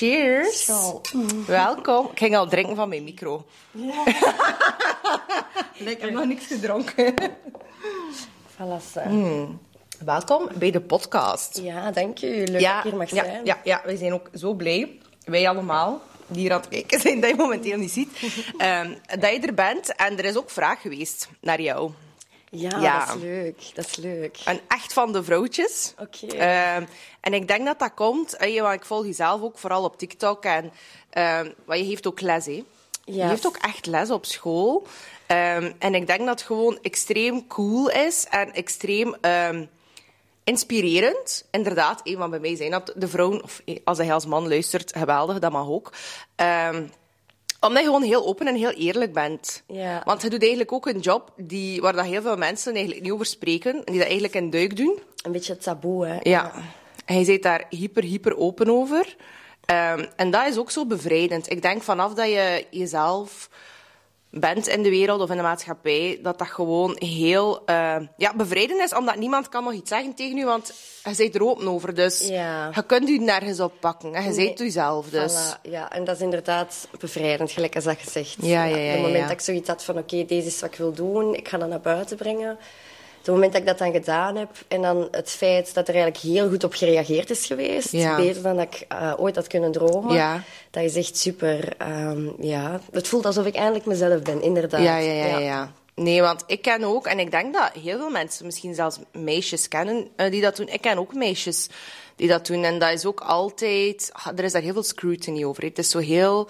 Cheers. Zo. Welkom. Ik ging al drinken van mijn micro. ik heb nog niks gedronken. Voilà. Hmm. Welkom bij de podcast. Ja, dank u. Leuk Ja, dat ik hier mag ja, zijn. ja, ja, wij zijn ook zo blij. Wij allemaal, die hier aan het kijken zijn, dat je momenteel niet ziet. ehm, dat je er bent. En er is ook vraag geweest naar jou. Ja, Ja. dat is leuk. Dat is leuk. En echt van de vrouwtjes. Oké. Ehm, en ik denk dat dat komt, want ik volg je zelf ook vooral op TikTok. En ehm, want je heeft ook les, hè? Je heeft ook echt les op school. Ehm, en ik denk dat het gewoon extreem cool is en extreem inspirerend. Inderdaad, een van bij mij zijn dat de vrouwen, of eh, als hij als man luistert, geweldig, dat mag ook. Omdat je gewoon heel open en heel eerlijk bent. Ja. Want je doet eigenlijk ook een job die, waar dat heel veel mensen eigenlijk niet over spreken. En die dat eigenlijk in duik doen. Een beetje taboe, hè. Ja. En je zit daar hyper, hyper open over. Ehm, en dat is ook zo bevrijdend. Ik denk vanaf dat je jezelf bent in de wereld of in de maatschappij, dat dat gewoon heel eh, ja, bevrijdend is, omdat niemand kan nog iets zeggen tegen je, want je bent er open over. Dus Ja. je kunt je nergens op pakken. En je Nee. bent jezelf. Dus. Voilà, ja, en dat is inderdaad bevrijdend, gelijk als dat gezegd. Ja, ja, ja, Het moment ja. dat ik zoiets had van, oké, deze is wat ik wil doen, ik ga dat naar buiten brengen. Het moment dat ik dat dan gedaan heb, en dan het feit dat er eigenlijk heel goed op gereageerd is geweest, Ja. beter dan dat ik eh, ooit had kunnen dromen, Ja. dat is echt super. ehm, ja. Het voelt alsof ik eindelijk mezelf ben, inderdaad. Ja, ja, ja, ja. Nee, want ik ken ook, en ik denk dat heel veel mensen, misschien zelfs meisjes kennen, eh, die dat doen. Ik ken ook meisjes die dat doen. En dat is ook altijd... ah, Er is daar heel veel scrutiny over. Het is zo heel...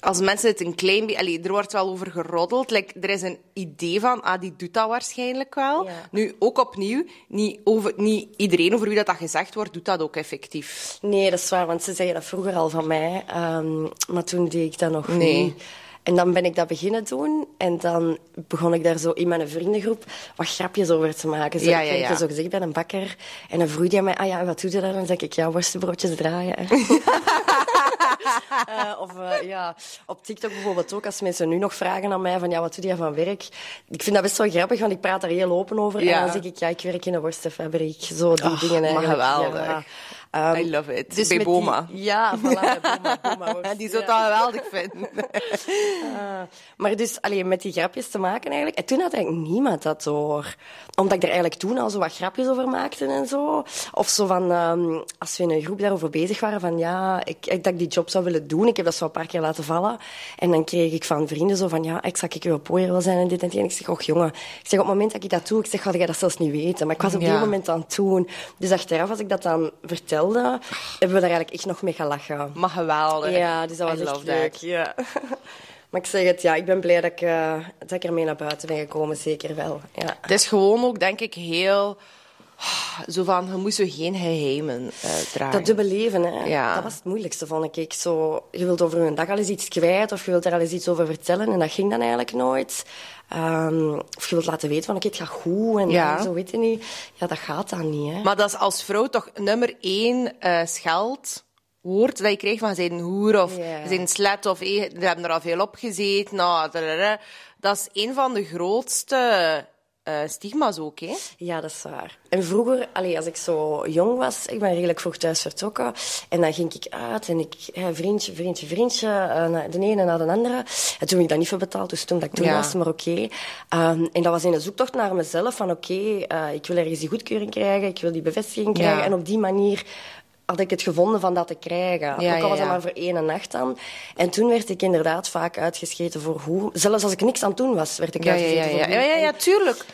Als mensen het een klein beetje... allee, Er wordt wel over geroddeld. Like, er is een idee van, ah, die doet dat waarschijnlijk wel. Ja. Nu, ook opnieuw, niet, over, niet iedereen over wie dat, dat gezegd wordt, doet dat ook effectief. Nee, dat is waar, want ze zeggen dat vroeger al van mij. ehm, maar toen deed ik dat nog Nee. niet. En dan ben ik dat beginnen doen. En dan begon ik daar zo in mijn vriendengroep wat grapjes over te maken. Zo, Ja, ik ja, ja. zo gezegd bij een bakker. En dan vroeg hij mij, ah ja, wat doe je daar? Dan zeg ik, ja, worstenbroodjes draaien. Eh, of eh, ja, op TikTok bijvoorbeeld ook, als mensen nu nog vragen aan mij van ja, wat doe je van werk? Ik vind dat best wel grappig, want ik praat daar heel open over. Ja. En dan zeg ik, ja, ik werk in een worstenfabriek. Zo die dingen maar eigenlijk. geweldig. Ja. Ehm, I love it. dus Bij met die- Boma. ja, voilà, Boma. Boma Die zou ja. dat geweldig vinden. Ah, maar dus alleen met die grapjes te maken eigenlijk. En toen had eigenlijk niemand dat door. Omdat ik er eigenlijk toen al zo wat grapjes over maakte en zo. Of zo van, ehm, als we in een groep daarover bezig waren, van ja, ik, ik, dat ik die job zou willen doen. Ik heb dat zo een paar keer laten vallen. En dan kreeg ik van vrienden zo van, ja, ik zag ik wel pooier wil zijn en dit en die. En ik zeg, och jongen, ik zeg, op het moment dat ik dat doe, ik zeg, ga jij dat zelfs niet weten. Maar ik was op Ja. die moment aan het doen. Dus achteraf, als ik dat dan vertelde, hebben we daar eigenlijk echt nog mee gelachen. Maar geweldig. Ja, dus dat I was echt leuk. Ja. maar ik zeg het, ja, ik ben blij dat ik, eh, dat ik ermee naar buiten ben gekomen, zeker wel. Ja. Het is gewoon ook, denk ik, heel... Zo van, je moet zo geen geheimen eh dragen. Dat dubbele leven, hè. Ja. dat was het moeilijkste, vond ik. Zo, je wilt over een dag al eens iets kwijt, of je wilt er al eens iets over vertellen, en dat ging dan eigenlijk nooit. Ehm, of je wilt laten weten van, oké, het gaat goed, en Ja. zo weet je niet. Ja, dat gaat dan niet, hè. Maar dat is als vrouw toch nummer één eh scheldwoord dat je krijgt van zijn hoer of Ja. zijn slet of eh, we hebben er al veel op gezeten. Nou, dat is een van de grootste eh, stigma's ook, hè? Ja, dat is waar. En vroeger, allee, als ik zo jong was, ik ben redelijk vroeg thuis vertrokken. En dan ging ik uit en ik, ja, vriendje, vriendje, vriendje, eh, de ene na de andere. En toen ik dat niet voor betaald, dus toen dat ik toen Ja. was, maar oké. Ehm, en dat was in de zoektocht naar mezelf, van oké, eh, ik wil ergens die goedkeuring krijgen, ik wil die bevestiging Ja. krijgen. En op die manier had ik het gevonden van dat te krijgen. Ja, Ook al was dat maar voor één nacht dan. En toen werd ik inderdaad vaak uitgescheten voor hoe... Zelfs als ik niks aan het doen was, werd ik uitgescheten ja, voor ja, hoe. ja, ja, tuurlijk.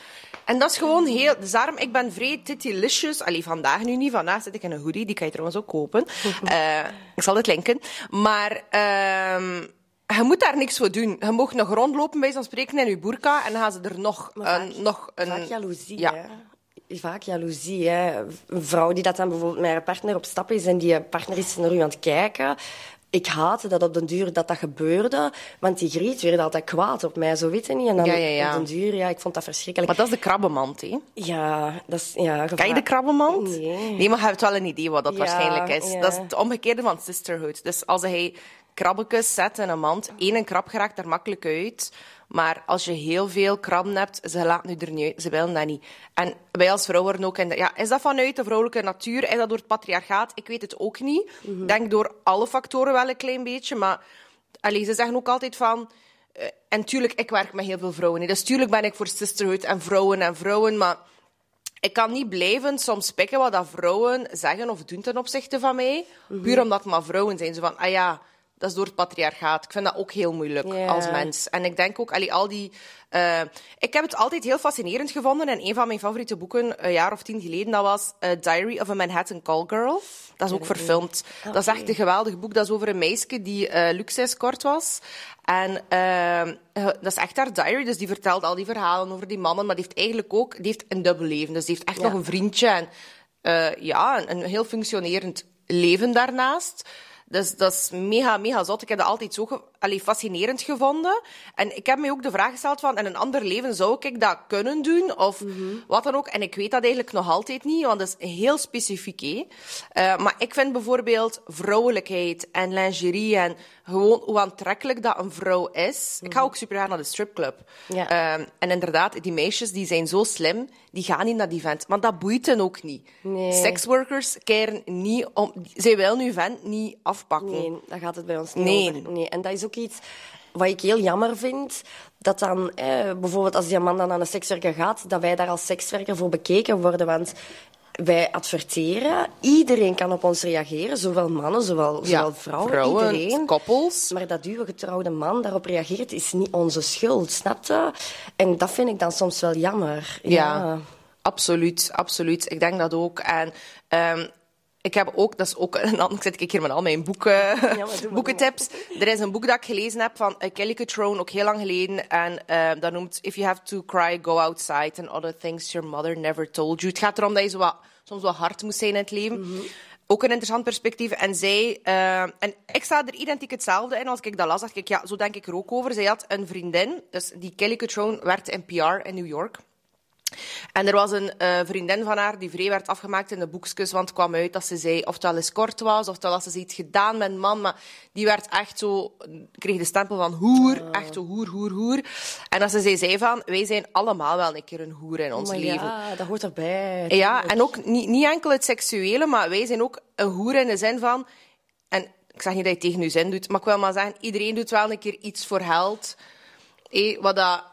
En dat is gewoon heel... Dus daarom, ik ben vrij titilicious. Allee, vandaag nu niet. Vandaag zit ik in een hoodie. Die kan je trouwens ook kopen. Eh, ik zal het linken. Maar... ehm, je moet daar niks voor doen. Je mag nog rondlopen bij zo'n spreken in je burka en dan gaan ze er nog, een, vaak- nog een... Vaak jaloezie, Ja. hè. Vaak jaloezie, hè. Een vrouw die dat dan bijvoorbeeld met haar partner op stap is en die partner is naar u aan het kijken. Ik haatte dat op den duur dat dat gebeurde, want die Griet werd altijd kwaad op mij, zo weet je niet. En dan Ja, ja, ja. op den duur, ja, ik vond dat verschrikkelijk. Maar dat is de krabbenmand, hè? Ja, dat is... Ja, Ken je de krabbenmand? Nee. Nee, maar je hebt wel een idee wat dat waarschijnlijk is. Dat is het omgekeerde van sisterhood. Dus als hij krabbetjes zet in een mand. Eén krab geraakt er makkelijk uit. Maar als je heel veel krabben hebt, ze laten nu er niet uit. Ze willen dat niet. En wij als vrouwen ook... In de, ja, is dat vanuit de vrouwelijke natuur? Is dat door het patriarchaat? Ik weet het ook niet. Ik denk door alle factoren wel een klein beetje. Maar allee, ze zeggen ook altijd van... Uh, en tuurlijk, ik werk met heel veel vrouwen. Hè. Dus tuurlijk ben ik voor sisterhood en vrouwen en vrouwen. Maar ik kan niet blijven soms pikken wat dat vrouwen zeggen of doen ten opzichte van mij. Puur omdat het maar vrouwen zijn. Zo van, ah ja, dat is door het patriarchaat. Ik vind dat ook heel moeilijk als mens. En ik denk ook, allee, al die... eh, ik heb het altijd heel fascinerend gevonden. En een van mijn favoriete boeken, een jaar of tien geleden, dat was eh, Diary of a Manhattan Call Girl. Dat is ook verfilmd. Dat is echt een geweldig boek. Dat is over een meisje die eh luxe escort was. En dat is echt haar diary. Dus die vertelt al die verhalen over die mannen. Maar die heeft eigenlijk ook die heeft een dubbel leven. Dus die heeft echt Ja. nog een vriendje. En ja, een, een heel functionerend leven daarnaast. Dus dat is mega, mega zot. Ik heb dat altijd zo allee, fascinerend gevonden. En ik heb me ook de vraag gesteld van, in een ander leven zou ik dat kunnen doen? Of wat dan ook. En ik weet dat eigenlijk nog altijd niet, want dat is heel specifiek. hè. Eh, maar ik vind bijvoorbeeld vrouwelijkheid en lingerie en gewoon hoe aantrekkelijk dat een vrouw is. Ik ga ook super graag naar de stripclub. Ja. Ehm, en inderdaad, die meisjes die zijn zo slim, die gaan niet naar die vent. Maar dat boeit hen ook niet. Nee. Seksworkers keren niet om... Zij willen nu vent niet afpakken. Nee, daar gaat het bij ons niet Nee. over. Nee. En dat is ook iets wat ik heel jammer vind. Dat dan, eh, bijvoorbeeld als die man dan aan een sekswerker gaat, dat wij daar als sekswerker voor bekeken worden. Want wij adverteren, iedereen kan op ons reageren. Zowel mannen, zowel, zowel vrouwen, iedereen. koppels. Maar dat uw getrouwde man daarop reageert, is niet onze schuld, snap je? En dat vind ik dan soms wel jammer. Ja, absoluut, absoluut. Ik denk dat ook. En ehm, ik heb ook, dat is ook een ander, ik zit ik hier met al mijn boeken, boekentips. Er is een boek dat ik gelezen heb van uh, Kelly Cutrone, ook heel lang geleden. En ehm, dat noemt If You Have to Cry, Go Outside and Other Things Your Mother Never Told You. Het gaat erom dat je zo wat, soms wat hard moet zijn in het leven. Ook een interessant perspectief. En zij, eh, en ik sta er identiek hetzelfde in. Als ik dat las, dacht ik, ja, zo denk ik er ook over. Zij had een vriendin, dus die Kelly Cutrone werkte in PR in New York. En er was een eh, vriendin van haar die vrij werd afgemaakt in de boekjes, want het kwam uit dat ze zei of het wel eens kort was, of dat ze iets gedaan met een man, maar die werd echt zo, kreeg de stempel van hoer, echt zo hoer, hoer, hoer. En dat ze zei, zei van, wij zijn allemaal wel een keer een hoer in ons Maar leven. ja, dat hoort erbij. Ja, en ook niet, niet enkel het seksuele, maar wij zijn ook een hoer in de zin van... En ik zeg niet dat je tegen je zin doet, maar ik wil maar zeggen, iedereen doet wel een keer iets voor geld. Hé, wat dat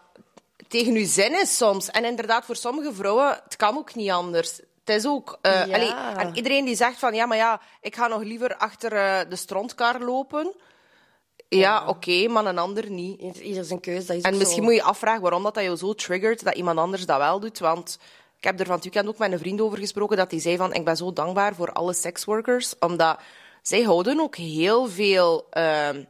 tegen je zin is soms. En inderdaad, voor sommige vrouwen, het kan ook niet anders. Het is ook... Ja. allee, en iedereen die zegt van, ja, maar ja, ik ga nog liever achter eh, de strontkar lopen. Ja, oké, maar een ander niet. Ieder zijn keuze, dat is En misschien zo. moet je afvragen waarom dat, dat jou zo triggert dat iemand anders dat wel doet. Want ik heb er van het weekend ook met een vriend over gesproken dat hij zei van ik ben zo dankbaar voor alle seksworkers, omdat zij houden ook heel veel ehm,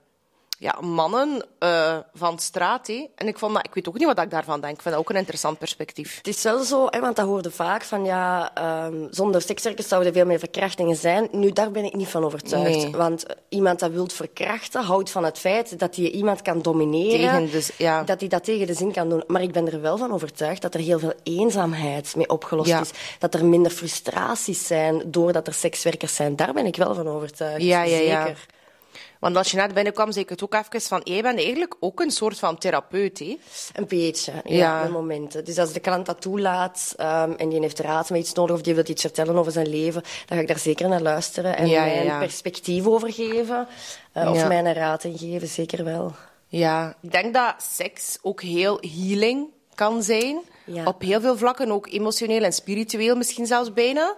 ja, mannen eh, van straat. En ik, vond dat, ik weet ook niet wat ik daarvan denk. Ik vind dat ook een interessant perspectief. Het is wel zo, hè, want dat hoorde vaak van ja, ehm, zonder sekswerkers zouden er veel meer verkrachtingen zijn. Nu, daar ben ik niet van overtuigd. Nee. Want iemand dat wil verkrachten, houdt van het feit dat hij iemand kan domineren. Tegen de- ja. Dat hij dat tegen de zin kan doen. Maar ik ben er wel van overtuigd dat er heel veel eenzaamheid mee opgelost Ja. is. Dat er minder frustraties zijn doordat er sekswerkers zijn. Daar ben ik wel van overtuigd. Ja, ja, ja. Want als je net binnenkwam, zei ik het ook even van jij bent eigenlijk ook een soort van therapeut. Hè? Een beetje, ja, Ja. momenten. Dus als de klant dat toelaat ehm, en die heeft raad met iets nodig of die wil iets vertellen over zijn leven, dan ga ik daar zeker naar luisteren en Ja, mijn ja. perspectief over geven. eh, of mijn raad in geven, zeker wel. Ja, ik denk dat seks ook heel healing kan zijn. Op heel veel vlakken, ook emotioneel en spiritueel misschien zelfs bijna.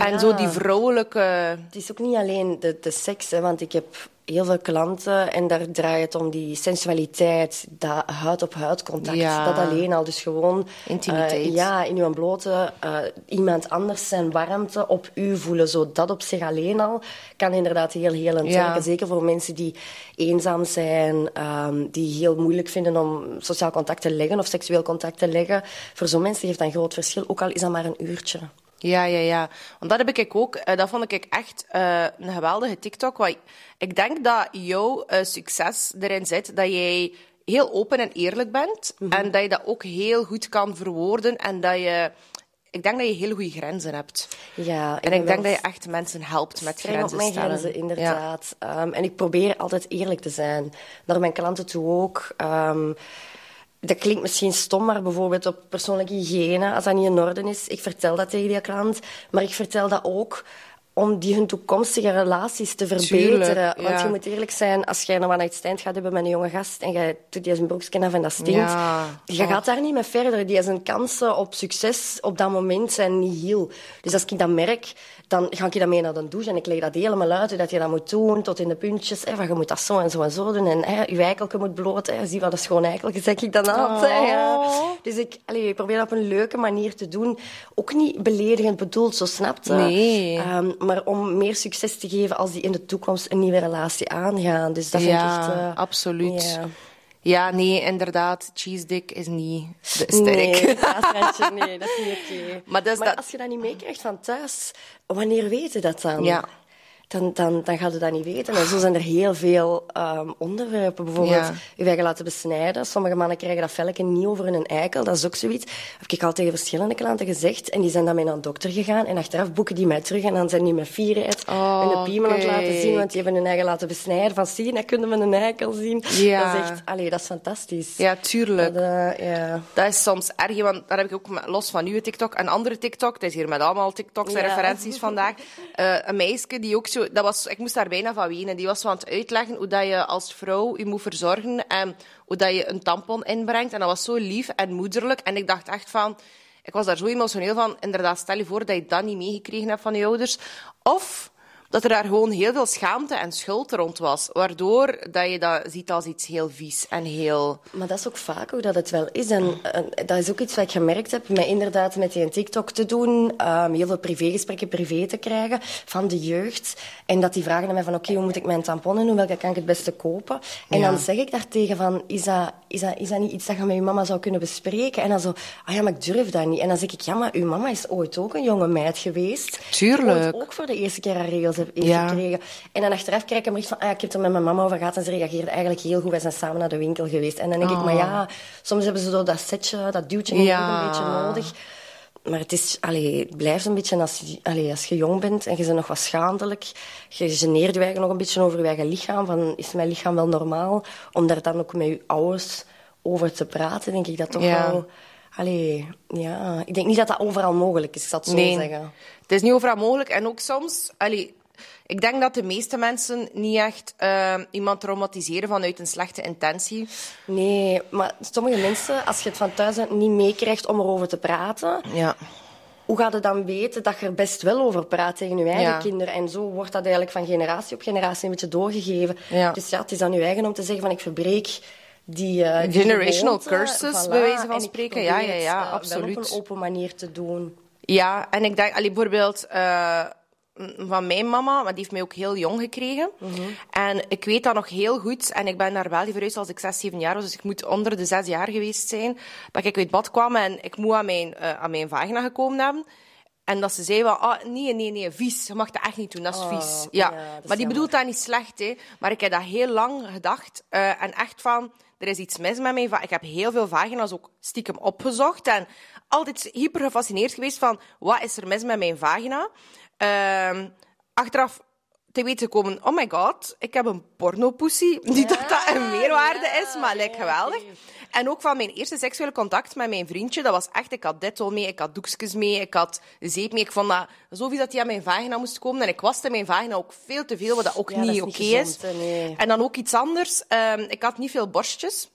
En zo die vrouwelijke... Het is ook niet alleen de, de seks, hè, want ik heb heel veel klanten en daar draait het om die sensualiteit, dat huid-op-huid contact. Ja. Dat alleen al, dus gewoon... Intimiteit. eh, ja, in uw blote eh, iemand anders zijn warmte op u voelen. Zo dat op zich alleen al kan inderdaad heel helend Ja. werken. Zeker voor mensen die eenzaam zijn, ehm, die heel moeilijk vinden om sociaal contact te leggen of seksueel contact te leggen. Voor zo'n mensen heeft dat een groot verschil, ook al is dat maar een uurtje. Ja, ja, ja. Want dat heb ik ook. eh, dat vond ik echt eh, een geweldige TikTok. Want ik denk dat jouw eh, succes erin zit dat jij heel open en eerlijk bent. En dat je dat ook heel goed kan verwoorden. En dat je ik denk dat je hele goede grenzen hebt. Ja, En ik denk dat je echt mensen helpt met streng op grenzen mijn stellen. grenzen, Ja. inderdaad. Ehm, en ik probeer altijd eerlijk te zijn. Naar mijn klanten toe ook. Ehm, dat klinkt misschien stom, maar bijvoorbeeld op persoonlijke hygiëne, als dat niet in orde is, ik vertel dat tegen die klant. Maar ik vertel dat ook om die hun toekomstige relaties te verbeteren. Tuurlijk, Want je moet eerlijk zijn, als jij een one-night stand gaat hebben met een jonge gast en jij doet die zijn broekje af en dat stinkt, Ja. je gaat daar niet mee verder. Die zijn kansen op succes op dat moment zijn niet heel. Dus als ik dat merk, dan ga ik dat mee naar de douche en ik leg dat helemaal uit dat je dat moet doen, tot in de puntjes. Hè, van, je moet dat zo en zo en zo doen. En hè, je eikelke moet bloot. Hè. Zie wat een schoon eikelke, zeg ik dan altijd. hè, ja. Oh. Dus ik, allee, ik probeer dat op een leuke manier te doen. Ook niet beledigend bedoeld, zo snapt je. Nee. Ehm, maar om meer succes te geven als die in de toekomst een nieuwe relatie aangaan. Dus dat vind ik ja, echt... eh, absoluut. ja. Ja, nee, inderdaad. Cheese dick is niet de sterk. Nee, nee, dat is niet oké. Maar dus dat- als je dat niet meekrijgt van thuis, wanneer weet je dat dan? Ja. Dan, dan, dan gaat je dat niet weten. En zo zijn er heel veel ehm, onderwerpen. Bijvoorbeeld, Ja. je eigen laten besnijden. Sommige mannen krijgen dat velke niet over hun eikel. Dat is ook zoiets. Heb ik al tegen verschillende klanten gezegd. En die zijn dan mee naar een dokter gegaan. En achteraf boeken die mij terug. En dan zijn die met vierheid Oh, hun piemel aan het laten zien. Want die hebben hun eigen laten besnijden. Van, zie, dat kunnen we een eikel zien. Ja. Dat is echt... Allee, dat is fantastisch. Ja, tuurlijk. Dat, eh, ja. Dat is soms erg, want daar heb ik ook los van nieuwe TikTok een andere TikTok. Het is hier met allemaal TikToks en Ja. referenties vandaag. Eh, een meisje die ook zo, dat was, ik moest daar bijna van wenen. Die was zo aan het uitleggen hoe dat je als vrouw je moet verzorgen en hoe dat je een tampon inbrengt. En dat was zo lief en moederlijk. En ik dacht echt van, ik was daar zo emotioneel van. Inderdaad, stel je voor dat je dat niet meegekregen hebt van je ouders. Of dat er daar gewoon heel veel schaamte en schuld rond was. Waardoor dat je dat ziet als iets heel vies en heel... Maar dat is ook vaak hoe dat het wel is. En, en dat is ook iets wat ik gemerkt heb, met inderdaad met die TikTok te doen, ehm, heel veel privégesprekken privé te krijgen van de jeugd. En dat die vragen aan mij van, oké, hoe moet ik mijn tamponnen doen? Welke kan ik het beste kopen? En Ja. dan zeg ik daartegen van, is dat, is, dat, is dat niet iets dat je met je mama zou kunnen bespreken? En dan zo, ah ja, maar ik durf dat niet. En dan zeg ik, ja, maar uw mama is ooit ook een jonge meid geweest. Tuurlijk. Die ook voor de eerste keer haar regels Ja. gekregen. En dan achteraf krijg ik een bericht van, ah, ik heb het er met mijn mama over gehad en ze reageerde eigenlijk heel goed. Wij zijn samen naar de winkel geweest. En dan denk ik, maar ja, soms hebben ze zo dat setje, dat duwtje Ja. een beetje nodig. Maar het, is, allee, het blijft een beetje als, je- allee, als je jong bent en je bent nog wat schandelijk. Je geneert je nog een beetje over je eigen lichaam. Van, is mijn lichaam wel normaal? Om daar dan ook met je ouders over te praten, denk ik dat toch Ja. wel... Allee, ja, ik denk niet dat dat overal mogelijk is, ik zal het zo Nee, zeggen. het is niet overal mogelijk. En ook soms... Allee, ik denk dat de meeste mensen niet echt eh, iemand traumatiseren vanuit een slechte intentie. Nee, maar sommige mensen, als je het van thuis uit niet meekrijgt om erover te praten, Ja. hoe gaat je dan weten dat je er best wel over praat tegen je eigen Ja. kinderen? En zo wordt dat eigenlijk van generatie op generatie een beetje doorgegeven. Ja. Dus ja, het is aan je eigen om te zeggen van ik verbreek die, die Generational curses, voilà, bij wijze van spreken. Ja, ja, het, ja, eh, absoluut. op een open manier te doen. Ja, en ik denk, allee, bijvoorbeeld eh, van mijn mama, maar die heeft mij ook heel jong gekregen. En ik weet dat nog heel goed. En ik ben naar België verhuisd als ik zes, zeven jaar was. Dus ik moet onder de zes jaar geweest zijn. Dat ik uit bad kwam en ik moet aan mijn, eh, aan mijn vagina gekomen hebben. En dat ze zei van, ah, nee, nee, nee, vies. Je mag dat echt niet doen, dat is Oh, vies. Ja, maar die jammer. bedoelt dat niet slecht, hè. Maar ik heb dat heel lang gedacht. eh, en echt van, er is iets mis met mijn vagina. Ik heb heel veel vagina's ook stiekem opgezocht. En altijd hyper gefascineerd geweest van, wat is er mis met mijn vagina? Ehm, achteraf te weten gekomen, oh my god, ik heb een pornopoesie. Niet dat dat een meerwaarde ja, is, maar lijkt geweldig. En ook van mijn eerste seksuele contact met mijn vriendje, dat was echt, ik had detol mee, ik had doekjes mee, ik had zeep mee. Ik vond dat zoveel dat hij aan mijn vagina moest komen. En ik waste mijn vagina ook veel te veel, wat dat ook niet oké is. nee. En dan ook iets anders. Ehm, ik had niet veel borstjes.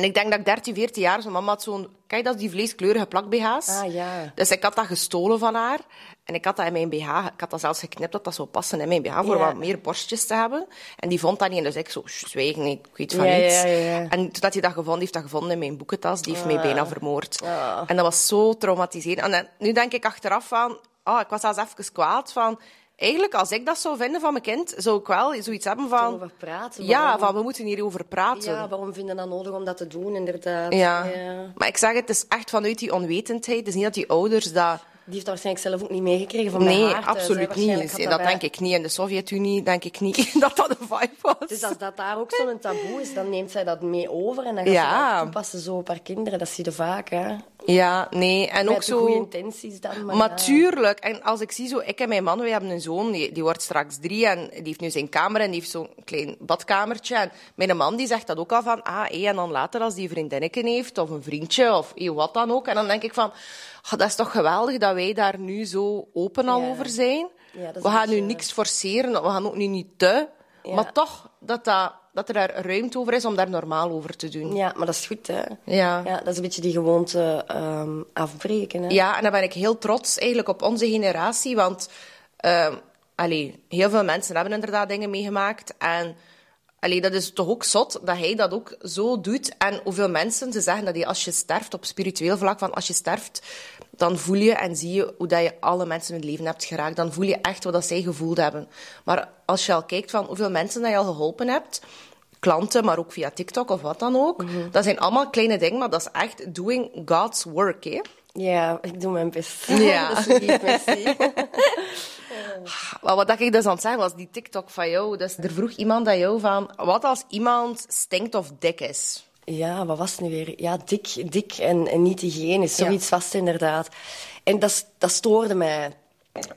En ik denk dat ik 13, 14 jaar. Mijn mama had zo'n... Kijk, dat is die vleeskleurige plak BH's. Ah, ja. Dus ik had dat gestolen van haar. En ik had dat in mijn BH... Ik had dat zelfs geknipt dat dat zou passen in mijn BH, voor Ja. wat meer borstjes te hebben. En die vond dat niet. En dus ik zo, "Sst, zwijgen, ik weet van Ja, niets. En toen hij dat gevonden heeft, dat gevonden in mijn boekentas. Die heeft Ah. mij bijna vermoord. En dat was zo traumatiserend. En nu denk ik achteraf van... Ah, ik was zelfs even kwaad van... Eigenlijk, als ik dat zou vinden van mijn kind, zou ik wel zoiets hebben van... Praten. Ja, van we moeten hierover praten. Ja, waarom vinden dat nodig om dat te doen, inderdaad. Ja. Maar ik zeg het, het is echt vanuit die onwetendheid. Het is niet dat die ouders dat... Die heeft dat waarschijnlijk zelf ook niet meegekregen van Nee, haar absoluut niet. Dat daarbij- denk ik niet. In de Sovjet-Unie denk ik niet dat dat een vibe was. Dus als dat daar ook zo'n taboe is, dan neemt zij dat mee over en dan gaat Ja. ze dat toepassen zo op haar kinderen. Dat zie je vaak, hè. Ja, nee. En ook Met zo... goede intenties dan. Maar, Maar ja. tuurlijk. En als ik zie zo, ik en mijn man, we hebben een zoon, die, die wordt straks drie en die heeft nu zijn kamer en die heeft zo'n klein badkamertje. En mijn man die zegt dat ook al van, ah, hé, en dan later als die vriendinnetje heeft of een vriendje of hé, wat dan ook. En dan denk ik van, dat is toch geweldig dat wij daar nu zo open al over zijn. We gaan nu beetje- niks forceren, we gaan ook nu niet te. Maar toch, dat, dat, dat er daar ruimte over is om daar normaal over te doen. Ja, maar dat is goed, hè. Ja. Ja, dat is een beetje die gewoonte ehm, afbreken, hè. Ja, en dan ben ik heel trots eigenlijk op onze generatie. Want ehm allee, heel veel mensen hebben inderdaad dingen meegemaakt. En allee, dat is toch ook zot dat hij dat ook zo doet. En hoeveel mensen ze zeggen dat je als je sterft, op spiritueel vlak, van als je sterft, dan voel je en zie je hoe dat je alle mensen in het leven hebt geraakt. Dan voel je echt wat dat zij gevoeld hebben. Maar als je al kijkt van hoeveel mensen dat je al geholpen hebt, klanten, maar ook via TikTok of wat dan ook, dat zijn allemaal kleine dingen, maar dat is echt doing God's work, hè. Ja, ik doe mijn best. Ja. merci. Wel, wat ik dus aan het zeggen was, die TikTok van jou. Dus er vroeg iemand aan jou van, wat als iemand stinkt of dik is? Ja, wat was het nu weer? Ja, dik, dik en, en niet hygiënisch. Zoiets vast inderdaad. En dat, dat stoorde mij.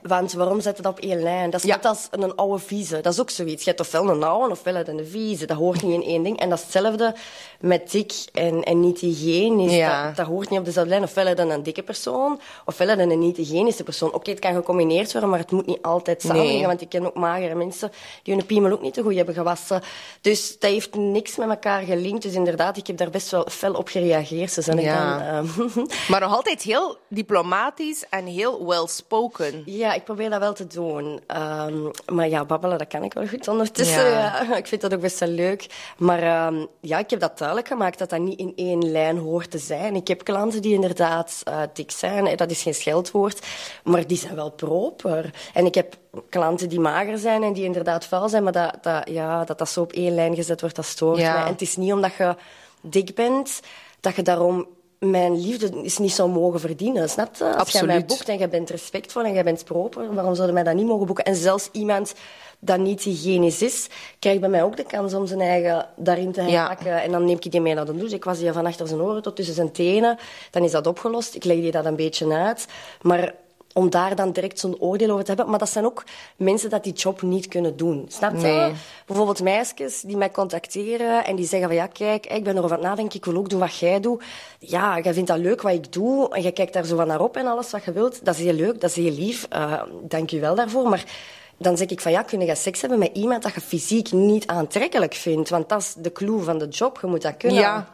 Want waarom zet het op één lijn? Dat is net als een oude vieze. Dat is ook zoiets. Je hebt ofwel een oude ofwel een vieze. Dat hoort niet in één ding. En dat is hetzelfde met dik en, en niet hygiënisch. Ja. Dat, dat hoort niet op dezelfde lijn. Ofwel je een dikke persoon, ofwel je een niet hygiënische persoon. Oké, het kan gecombineerd worden, maar het moet niet altijd samen Nee. gaan. Want ik ken ook magere mensen die hun piemel ook niet te goed hebben gewassen. Dus dat heeft niks met elkaar gelinkt. Dus inderdaad, ik heb daar best wel fel op gereageerd. Ze zijn ik Ja. dan, ehm, Maar nog altijd heel diplomatisch en heel well-spoken. Ja, ik probeer dat wel te doen. Ehm, maar ja, babbelen, dat kan ik wel goed ondertussen. Ja. Ja. Ik vind dat ook best wel leuk. Maar ehm, ja, ik heb dat duidelijk gemaakt dat dat niet in één lijn hoort te zijn. Ik heb klanten die inderdaad eh, dik zijn. Dat is geen scheldwoord. Maar die zijn wel proper. En ik heb klanten die mager zijn en die inderdaad vuil zijn. Maar dat dat, ja, dat, dat zo op één lijn gezet wordt, dat stoort Ja. mij. En het is niet omdat je dik bent, dat je daarom mijn liefde is niet zou mogen verdienen. Snap je? Als jij mij boekt en jij bent respectvol en jij bent proper, waarom zouden mij dat niet mogen boeken? En zelfs iemand dat niet hygiënisch is, krijgt bij mij ook de kans om zijn eigen daarin te Ja. haken. En dan neem ik die mee naar de douche. Ik was hier van achter zijn oren tot tussen zijn tenen. Dan is dat opgelost. Ik leg die dat een beetje uit. Maar om daar dan direct zo'n oordeel over te hebben. Maar dat zijn ook mensen dat die job niet kunnen doen. Snap je? Nee. Bijvoorbeeld meisjes die mij contacteren en die zeggen van ja, kijk, ik ben erover aan het nadenken, ik wil ook doen wat jij doet. Ja, jij vindt dat leuk wat ik doe en jij kijkt daar zo van naar op en alles wat je wilt. Dat is heel leuk, dat is heel lief. Eh, dank je wel daarvoor. Maar dan zeg ik van ja, kun je seks hebben met iemand dat je fysiek niet aantrekkelijk vindt? Want dat is de clue van de job, je moet dat kunnen. Ja,